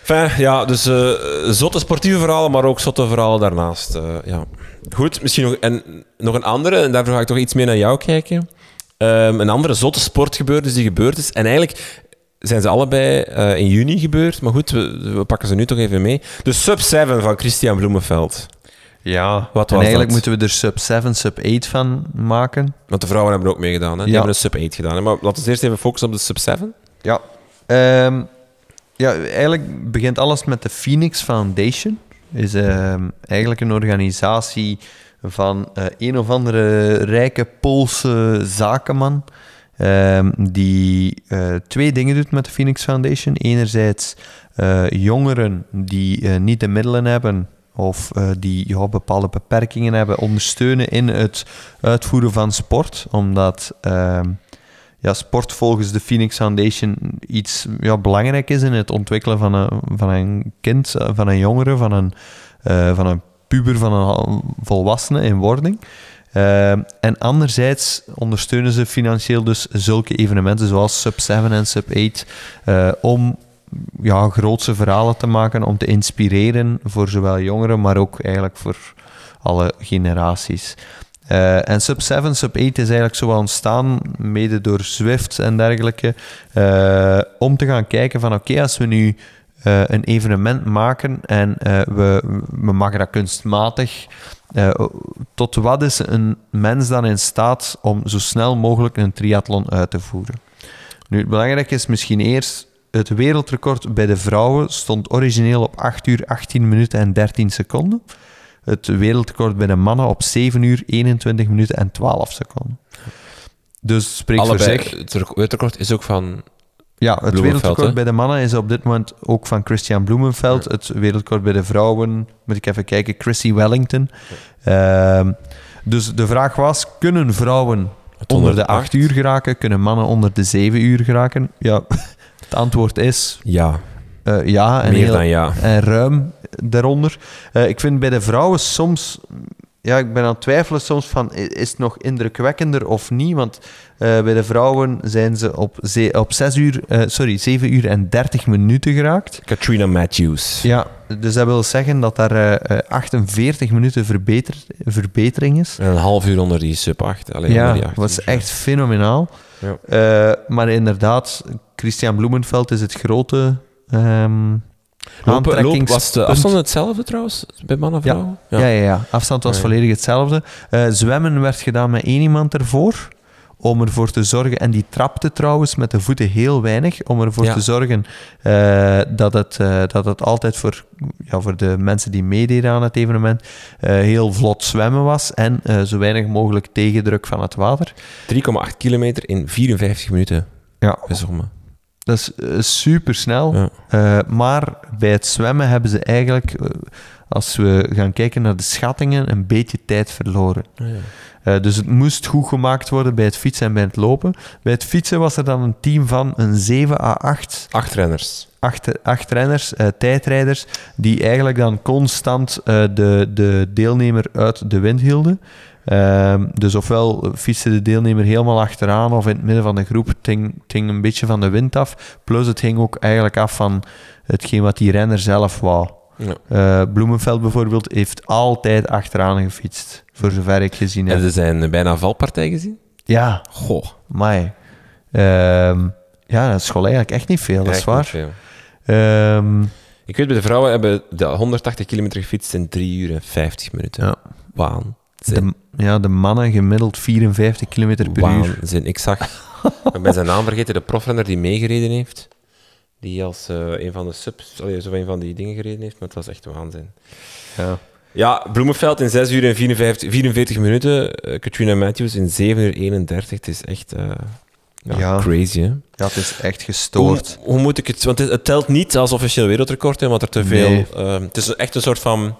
Enfin, ja, dus uh, zotte sportieve verhalen, maar ook zotte verhalen daarnaast. Uh, ja. Goed, misschien nog, en, nog een andere, en daarvoor ga ik toch iets meer naar jou kijken. Um, een andere zotte sportgebeurtenis die gebeurd is. En eigenlijk zijn ze allebei uh, in juni gebeurd, maar goed, we, we, pakken ze nu toch even mee. De Sub 7 van Christian Bloemenveld. Ja, wat en eigenlijk moeten we er sub 7, sub 8 van maken. Want de vrouwen hebben er ook mee gedaan, hè? Die hebben een sub 8 gedaan. Hè? Maar laten we eerst even focussen op de sub 7. Ja. Um, ja, eigenlijk begint alles met de Phoenix Foundation. Is um, eigenlijk een organisatie van uh, een of andere rijke Poolse zakenman. Um, die uh, twee dingen doet met de Phoenix Foundation. Enerzijds uh, jongeren die niet de middelen hebben of uh, die ja, bepaalde beperkingen hebben, ondersteunen in het uitvoeren van sport. Omdat uh, ja, sport volgens de Phoenix Foundation iets ja, belangrijk is in het ontwikkelen van een, van een kind, eh, van een jongere, van een, uh, van een puber, van een volwassene in wording. Uh, en anderzijds ondersteunen ze financieel dus zulke evenementen zoals Sub 7 en Sub 8 om ja, grootse verhalen te maken, om te inspireren voor zowel jongeren, maar ook eigenlijk voor alle generaties. Uh, en Sub 7, Sub 8 is eigenlijk zo ontstaan, mede door Zwift en dergelijke, uh, om te gaan kijken van oké, als we nu uh, een evenement maken en we, we maken dat kunstmatig, tot wat is een mens dan in staat om zo snel mogelijk een triathlon uit te voeren? Nu, het belangrijke is misschien eerst het wereldrecord bij de vrouwen stond origineel op 8 uur 18 minuten en 13 seconden. het wereldrecord bij de mannen op 7 uur, 21 minuten en 12 seconden. Dus spreekt Allebei, voor zich. het rec- wereldrecord is ook van... Ja, het wereldrecord hè? bij de mannen is op dit moment ook van Christian Bloemenveld. Het wereldrecord bij de vrouwen, moet ik even kijken, Chrissy Wellington. Ehm, dus de vraag was, kunnen vrouwen onder de 108? 8 uur geraken? Kunnen mannen onder de 7 uur geraken? Ja, het antwoord is Ja, eh, ja. En meer heel- dan ja. en ruim daaronder. Eh, ik vind bij de vrouwen soms... Ja, ik ben aan het twijfelen soms van, is het nog indrukwekkender of niet? Want eh, bij de vrouwen zijn ze op, ze- op 6 uur, eh, sorry, 7 uur en 30 minuten geraakt. Katrina Matthews. Ja, dus dat wil zeggen dat daar eh, eh, 48 minuten verbeter, verbetering is. En een half uur onder die sub 8. Alleen Ja, onder die 8 dat is echt fenomenaal. Ja. Maar inderdaad, Christian Bloemenveld is het grote ehm Lopen, aantrekkingspunt. was de afstand hetzelfde trouwens, bij mannen en Ja. vrouwen? Ja, ja, ja. Afstand was Ja, ja. volledig hetzelfde. Eh, zwemmen werd gedaan met één iemand ervoor. Om ervoor te zorgen, en die trapte trouwens met de voeten heel weinig, om ervoor Ja. te zorgen eh, dat, het, eh, dat het altijd voor, ja, voor de mensen die meededen aan het evenement heel vlot zwemmen was en zo weinig mogelijk tegendruk van het water. 3,8 kilometer in 54 minuten Ja. Dat is super snel. Ja. Eh, maar bij het zwemmen hebben ze eigenlijk, eh, als we gaan kijken naar de schattingen, een beetje tijd verloren. Eh, dus het moest goed gemaakt worden bij het fietsen en bij het lopen. Bij het fietsen was er dan een team van een 7 à 8, Acht renners. acht, acht renners, eh, tijdrijders, die eigenlijk dan constant eh, de, de deelnemer uit de wind hielden. Ehm, dus ofwel fietste de deelnemer helemaal achteraan of in het midden van de groep. Het hing een beetje van de wind af. Plus het hing ook eigenlijk af van hetgeen wat die renner zelf wou. Ja. Eh, Bloemenveld bijvoorbeeld heeft altijd achteraan gefietst, voor zover ik gezien heb. En er zijn bijna valpartij gezien? Ja, Goh. Mai. Ehm, ja, dat school eigenlijk echt niet veel, dat is waar. Ehm, Ik weet, bij de vrouwen hebben de 180 kilometer gefietst in 3 uur en 50 minuten. Ja. Waan. de, ja, de mannen gemiddeld 54 km per uur. Waanzin. Ik zag, ik ben zijn naam vergeten, de profrenner die meegereden heeft. Die als eh, een van de subs, allee, zo een van die dingen gereden heeft, maar het was echt waanzin. Ja. Ja, Bloemenveld in 6 uur en 54, 44 minuten. eh, Katrina Matthews in 7 uur 31. Het is echt eh, ja, Ja. crazy, hè? ja, het is echt gestoord. Hoe, hoe moet ik het... Want het, het telt niet als officieel wereldrecord, hè, want er te veel... Nee. het is echt een soort van...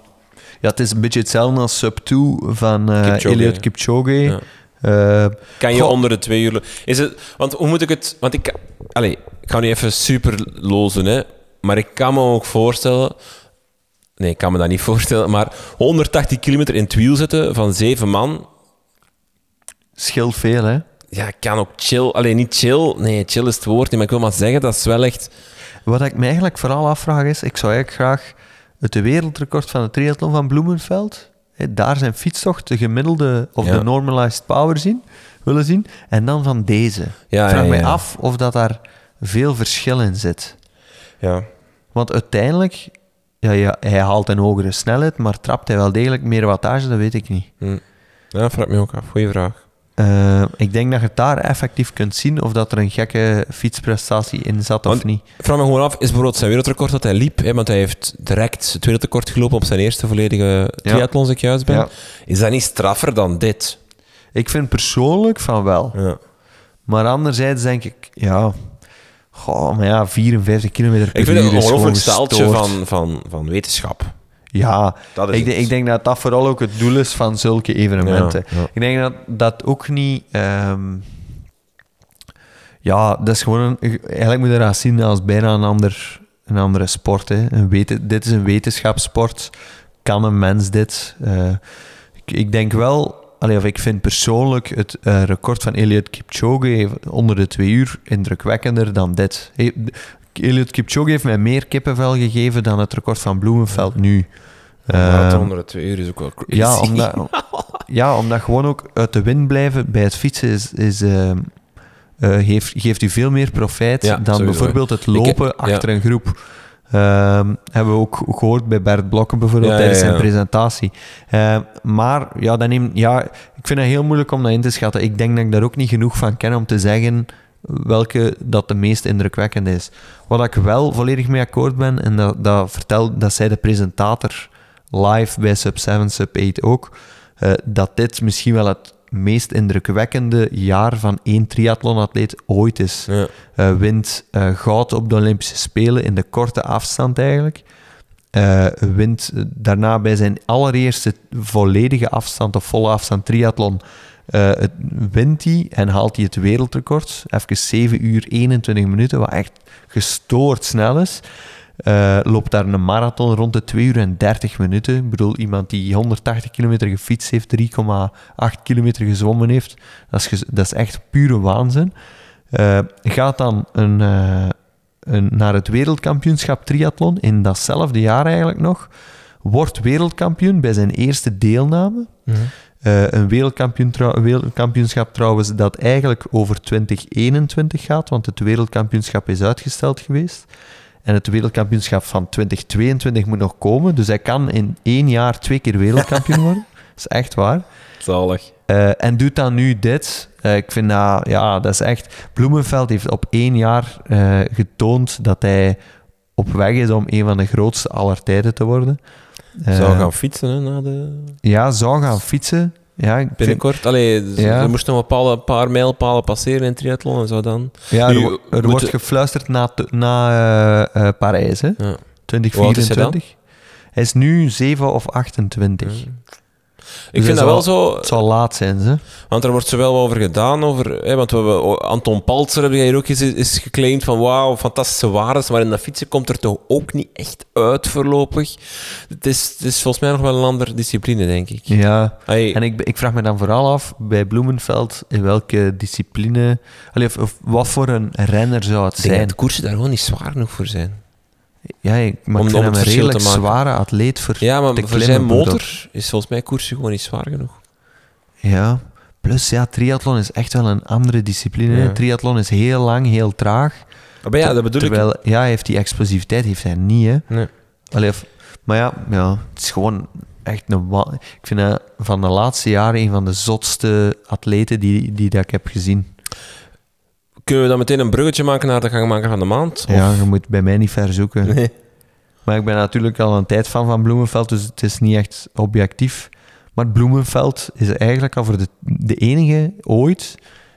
Ja, het is een beetje hetzelfde als Sub 2 van eh Kipchoge. Eliud Kipchoge. Ja. Eh, Kan je Goh. onder de twee uur... Is het, want hoe moet ik het... Want ik... Allee, ik ga nu even super lozen, hè. Maar ik kan me ook voorstellen... Nee, ik kan me dat niet voorstellen. Maar 180 kilometer in het wiel zetten van zeven man... scheelt veel, hè. Ja, kan ook chill... Alleen niet chill. Nee, chill is het woord niet. Maar ik wil maar zeggen, dat is wel echt... Wat ik me eigenlijk vooral afvraag is, ik zou eigenlijk graag het wereldrecord van de triathlon van Bloemenveld, daar zijn fietstocht, de gemiddelde of Ja. de normalized power zien, willen zien, en dan van deze. Ja, vraag ja, mij af of dat daar veel verschil in zit. Ja. Want uiteindelijk, ja, ja, hij haalt een hogere snelheid, maar trapt hij wel degelijk meer wattage, dat weet ik niet. Hm. Ja, vraag me ook af. Goeie vraag. Eh, ik denk dat je het daar effectief kunt zien of dat er een gekke fietsprestatie in zat of niet. Ik vraag me gewoon af, is bijvoorbeeld zijn wereldrecord dat hij liep, hè, want hij heeft direct het wereldrecord gelopen op zijn eerste volledige triathlon, als ik juist ben. Ja. Is dat niet straffer dan dit? Ik vind persoonlijk van wel. Ja. Maar anderzijds denk ik, ja... Goh, maar ja, 54 kilometer per Ik vind uur het een ongelooflijk staaltje van, van, van wetenschap. Ja, ik, ik denk dat dat vooral ook het doel is van zulke evenementen. Ja, ja. Ik denk dat dat ook niet... ehm, ja, dat is gewoon... Een, eigenlijk moet je dat zien als bijna een, ander, een andere sport. Hè. Een weten, dit is een wetenschapssport. Kan een mens dit? Eh, ik, ik denk wel... Allee, of ik vind persoonlijk het eh, record van Eliud Kipchoge onder de twee uur indrukwekkender dan dit. Eliud Kipchoge heeft mij meer kippenvel gegeven dan het record van Bloemenveld nu. Maar Ehm, onder de twee uur is ook wel crazy. ja, omdat, ja, omdat gewoon ook uit de wind blijven bij het fietsen is, is, ehm, eh, geeft, geeft u veel meer profijt Ja, dan sowieso. bijvoorbeeld het Ik- lopen ja. achter een groep. Ehm, hebben we ook gehoord bij Bert Blokken bijvoorbeeld Ja, tijdens zijn presentatie. Maar ja, dat neemt, ja, ik vind het heel moeilijk om dat in te schatten. Ik denk dat ik daar ook niet genoeg van ken om te zeggen welke dat de meest indrukwekkende is. Wat ik wel volledig mee akkoord ben, en dat, dat, vertel, dat zei de presentator live bij Sub 7, Sub 8 ook, eh, dat dit misschien wel het meest indrukwekkende jaar van één triathlonatleet ooit is. Ja. Eh, wint eh, goud op de Olympische Spelen in de korte afstand eigenlijk. Wint daarna bij zijn allereerste volledige afstand of volle afstand triathlon. Eh, het, wint hij en haalt hij het wereldrecord. Even 7 uur 21 minuten, wat echt gestoord snel is. Eh, loopt daar een marathon rond de 2 uur en 30 minuten. Ik bedoel, iemand die 180 kilometer gefietst heeft, 3,8 kilometer gezwommen heeft. Dat is, dat is echt pure waanzin. Eh, gaat dan een, een, naar het wereldkampioenschap triathlon in datzelfde jaar eigenlijk nog. Wordt wereldkampioen bij zijn eerste deelname. Mhm. Eh, een wereldkampioen wereldkampioenschap trouwens dat eigenlijk over 2021 gaat, want het wereldkampioenschap is uitgesteld geweest. En het wereldkampioenschap van 2022 moet nog komen. Dus hij kan in één jaar twee keer wereldkampioen worden. Dat is echt waar. Zalig. Eh, en doet dan nu dit. Eh, ik vind dat, ja, dat is echt... Bloemenveld heeft op één jaar getoond dat hij op weg is om een van de grootste aller tijden te worden. Eh, Zou gaan fietsen hè, na de... Ja, zou gaan fietsen. Ja, ik vind, binnenkort. Allee, Ja. er moesten nog een bepaalde paar mijlpalen passeren in triathlon en zo dan. ja, er, Nu, er wordt gefluisterd na, t- na eh, eh, Parijs, hè? Ja. Hoe oud is hij 2024. Hij is nu 7 of 28. Ik Dus vind dat wel zo, Het zal laat zijn, ze. want er wordt zowel over gedaan, over, hè, want we hebben, Anton Paltzer heb jij hier ook eens is geclaimd van wauw, fantastische waardes, maar in dat fietsen komt er toch ook niet echt uit voorlopig. Het is, het is volgens mij nog wel een andere discipline, denk ik. Ja. En ik, ik vraag me dan vooral af, bij Bloemenveld, in welke discipline... Allee, of, of wat voor een renner zou het ik denk zijn? dat de koersen daar gewoon niet zwaar genoeg voor zijn. Ja, ik, maar Om- ik het een te redelijk maken. zware atleet voor Ja, maar te voor klimmen, zijn motor is volgens mij koersen gewoon niet zwaar genoeg. Ja. Plus, ja, triathlon is echt wel een andere discipline. Ja. Triathlon is heel lang, heel traag. Maar ja, dat bedoel ik. Terwijl, ja, hij heeft die explosiviteit heeft hij niet, hè. Nee. Allee, of- maar ja, ja, het is gewoon echt een... Ik vind dat van de laatste jaren een van de zotste atleten die, die dat ik heb gezien. Kunnen we dan meteen een bruggetje maken naar de gangmaker van de maand? Of- Ja, je moet bij mij niet ver zoeken. Nee. Maar ik ben natuurlijk al een tijd fan van Bloemenveld, dus het is niet echt objectief. Maar Bloemenveld is eigenlijk al voor de, de enige ooit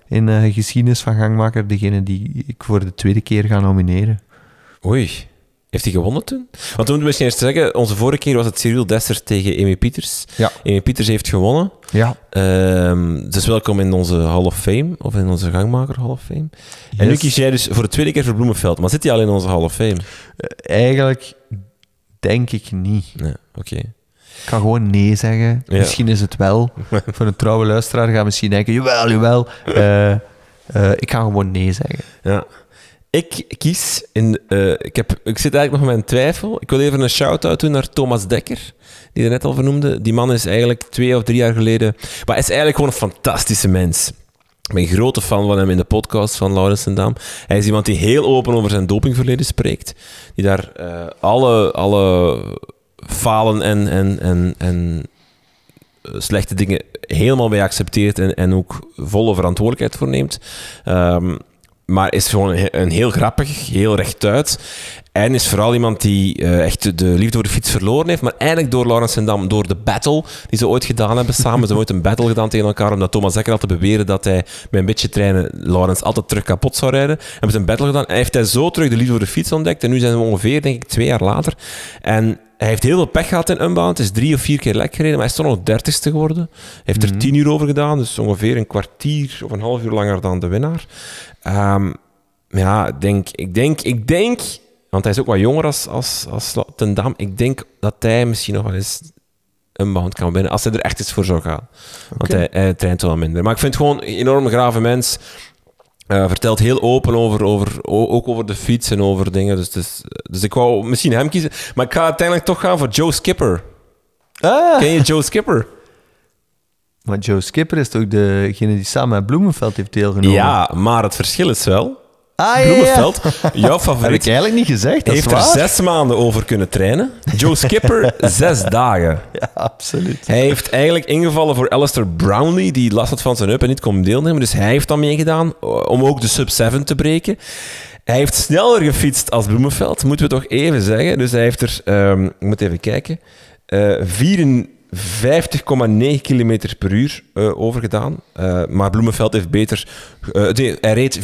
in de geschiedenis van Gangmaker degene die ik voor de tweede keer ga nomineren. Oei. Heeft hij gewonnen toen? Want toen moeten we misschien eerst zeggen, onze vorige keer was het Cyril Dessers tegen Amy Pieters. Ja. Amy Pieters heeft gewonnen. Ja. Ehm, dus welkom in onze Hall of Fame, of in onze gangmaker Hall of Fame. En nu kies jij dus voor de tweede keer voor Bloemenveld. Maar zit hij al in onze Hall of Fame? Eh, Eigenlijk denk ik niet. Nee, oké. Ik kan gewoon nee zeggen. Ja. Misschien is het wel. voor een trouwe luisteraar gaat misschien denken, jawel, jawel. Eh, eh, ik ga gewoon nee zeggen. Ja. Ik kies in. eh, ik, heb, ik zit eigenlijk nog met een twijfel. Ik wil even een shout-out doen naar Thomas Dekker, die je net al vernoemde. Die man is eigenlijk twee of drie jaar geleden. Maar hij is eigenlijk gewoon een fantastische mens. Ik ben een grote fan van hem in de podcast van Laurens en. Hij is iemand die heel open over zijn dopingverleden spreekt. Die daar eh, alle, alle falen en, en, en, en eh, slechte dingen helemaal bij accepteert en, en ook volle verantwoordelijkheid voor neemt. Ehm, maar is gewoon een he- een heel grappig, heel rechtuit. En is vooral iemand die eh, echt de liefde voor de fiets verloren heeft. Maar eigenlijk door Laurens en Dam, door de battle die ze ooit gedaan hebben samen. ze hebben ooit een battle gedaan tegen elkaar, omdat Thomas Dekker altijd beweerde dat hij met een beetje trainen Laurens altijd terug kapot zou rijden. Hebben ze een battle gedaan. En heeft hij zo terug de liefde voor de fiets ontdekt. En nu zijn we ongeveer, denk ik, twee jaar later. En hij heeft heel veel pech gehad in Unbound. Is drie of vier keer lek gereden, maar hij is toch nog dertigste geworden. Hij heeft er tien uur over gedaan, dus ongeveer een kwartier of een half uur langer dan de winnaar. Ehm, ja, ik denk, ik denk, ik denk, want hij is ook wat jonger als, als, als Ten Dam. Ik denk dat hij misschien nog wel eens een bound kan winnen, als hij er echt eens voor zou gaan. Want hij, hij traint wel minder. Maar ik vind het gewoon een enorm grave mens. Eh, vertelt heel open over, over, ook over de fiets en over dingen. Dus, is- dus ik wou misschien hem kiezen. Maar ik ga uiteindelijk toch gaan voor Joe Skipper. Ah. Ken je Joe Skipper? Maar Joe Skipper is toch degene die samen met Bloemenveld heeft deelgenomen? Ja, maar het verschil is wel... Ah. Bloemenveld, jouw Heb favoriet, ik eigenlijk niet gezegd, dat heeft is er zes maanden over kunnen trainen. Joe Skipper, zes dagen. Ja, absoluut. Hij heeft eigenlijk ingevallen voor Alistair Brownlee, die last had van zijn heup en niet kon deelnemen. Dus hij heeft dan meegedaan eh, om ook de sub 7 te breken. Hij heeft sneller gefietst als Bloemenveld, moeten we toch even zeggen. Dus hij heeft er, ehm, ik moet even kijken, eh 54,9 km per uur eh, overgedaan. Eh, maar Bloemenveld heeft beter... eh, nee, hij reed 54,9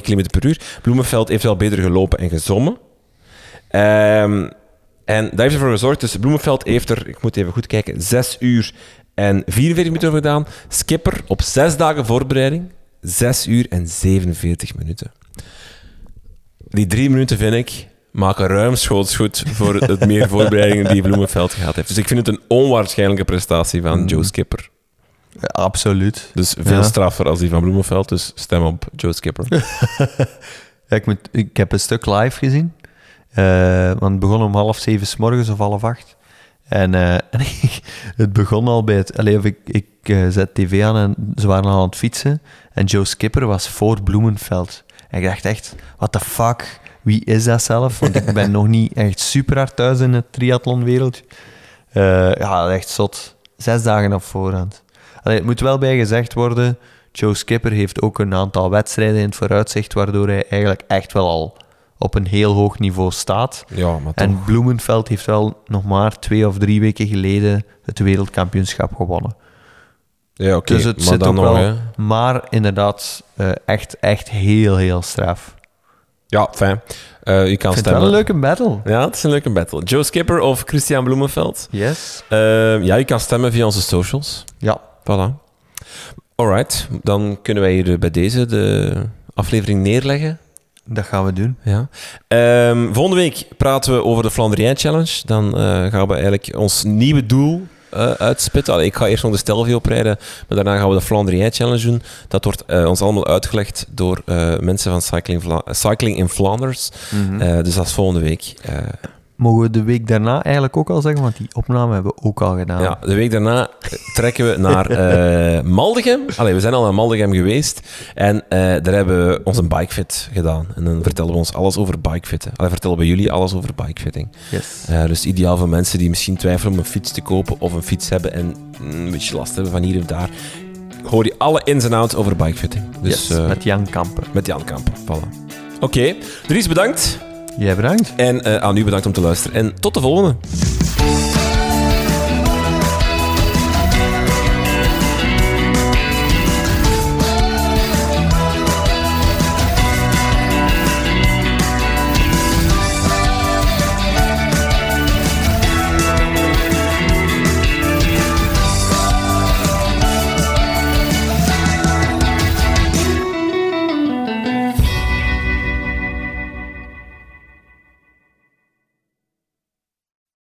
km per uur. Bloemenveld heeft wel beter gelopen en gezommen. Ehm, en dat heeft ervoor gezorgd, dus Bloemenveld heeft er, ik moet even goed kijken, 6 uur en 44 minuten over gedaan. Skipper op 6 dagen voorbereiding, 6 uur en 47 minuten. Die drie minuten, vind ik, maken ruimschoots goed voor het meer voorbereidingen die Bloemenveld gehad heeft. Dus ik vind het een onwaarschijnlijke prestatie van Joe Skipper. Ja, absoluut. Dus veel Ja. straffer als die van Bloemenveld, dus stem op Joe Skipper. Ja, ik, moet, ik heb een stuk live gezien. Eh, want het begon om half zeven s morgens of half acht. En, eh, en het begon al bij het... Allee, ik, ik eh, zet tv aan en ze waren al aan het fietsen. En Joe Skipper was voor Bloemenveld. En ik dacht echt, what the fuck? Wie is dat zelf? Want ik ben nog niet echt super hard thuis in het triathlonwereld. Eh ja, echt zot. Zes dagen op voorhand. Allee, het moet wel bij gezegd worden, Joe Skipper heeft ook een aantal wedstrijden in het vooruitzicht, waardoor hij eigenlijk echt wel al op een heel hoog niveau staat. Ja, maar toch. En Bloemenveld heeft wel nog maar twee of drie weken geleden het wereldkampioenschap gewonnen. Ja, oké. dus het maar zit dan ook nog, wel... hè. Maar inderdaad, eh, echt, echt heel, heel straf. Ja, fijn. Eh, je kan vind het stemmen. wel een leuke battle. Ja, het is een leuke battle. Joe Skipper of Christian Bloemenveld? Yes. Eh, ja, je kan stemmen via onze socials. Ja. Voilà. Alright, dan kunnen wij hier bij deze de aflevering neerleggen. Dat gaan we doen. Ja. Ehm, volgende week praten we over de Flandrien Challenge. Dan eh, gaan we eigenlijk ons nieuwe doel eh, uitspitten. Allee, ik ga eerst nog de Stelvio oprijden, maar daarna gaan we de Flandrien Challenge doen. Dat wordt eh, ons allemaal uitgelegd door eh, mensen van Cycling, Vla- Cycling in Flanders. Eh, dus dat is volgende week. Mogen we de week daarna eigenlijk ook al zeggen, want die opname hebben we ook al gedaan. Ja, de week daarna trekken we naar eh Maldegem. Allee, we zijn al naar Maldegem geweest. En eh, daar hebben we onze bikefit gedaan. En dan vertellen we ons alles over bikefitten. Allee, vertellen we jullie alles over bikefitting. Yes. Eh, dus ideaal voor mensen die misschien twijfelen om een fiets te kopen of een fiets hebben en mm, een beetje last hebben van hier of daar. Hoor je alle ins en outs over bikefitting. Dus yes. Met Jan Kamper. met Jan Kampen. Voilà. Oké, Dries bedankt. Jij bedankt. En eh, aan u bedankt om te luisteren. En tot de volgende.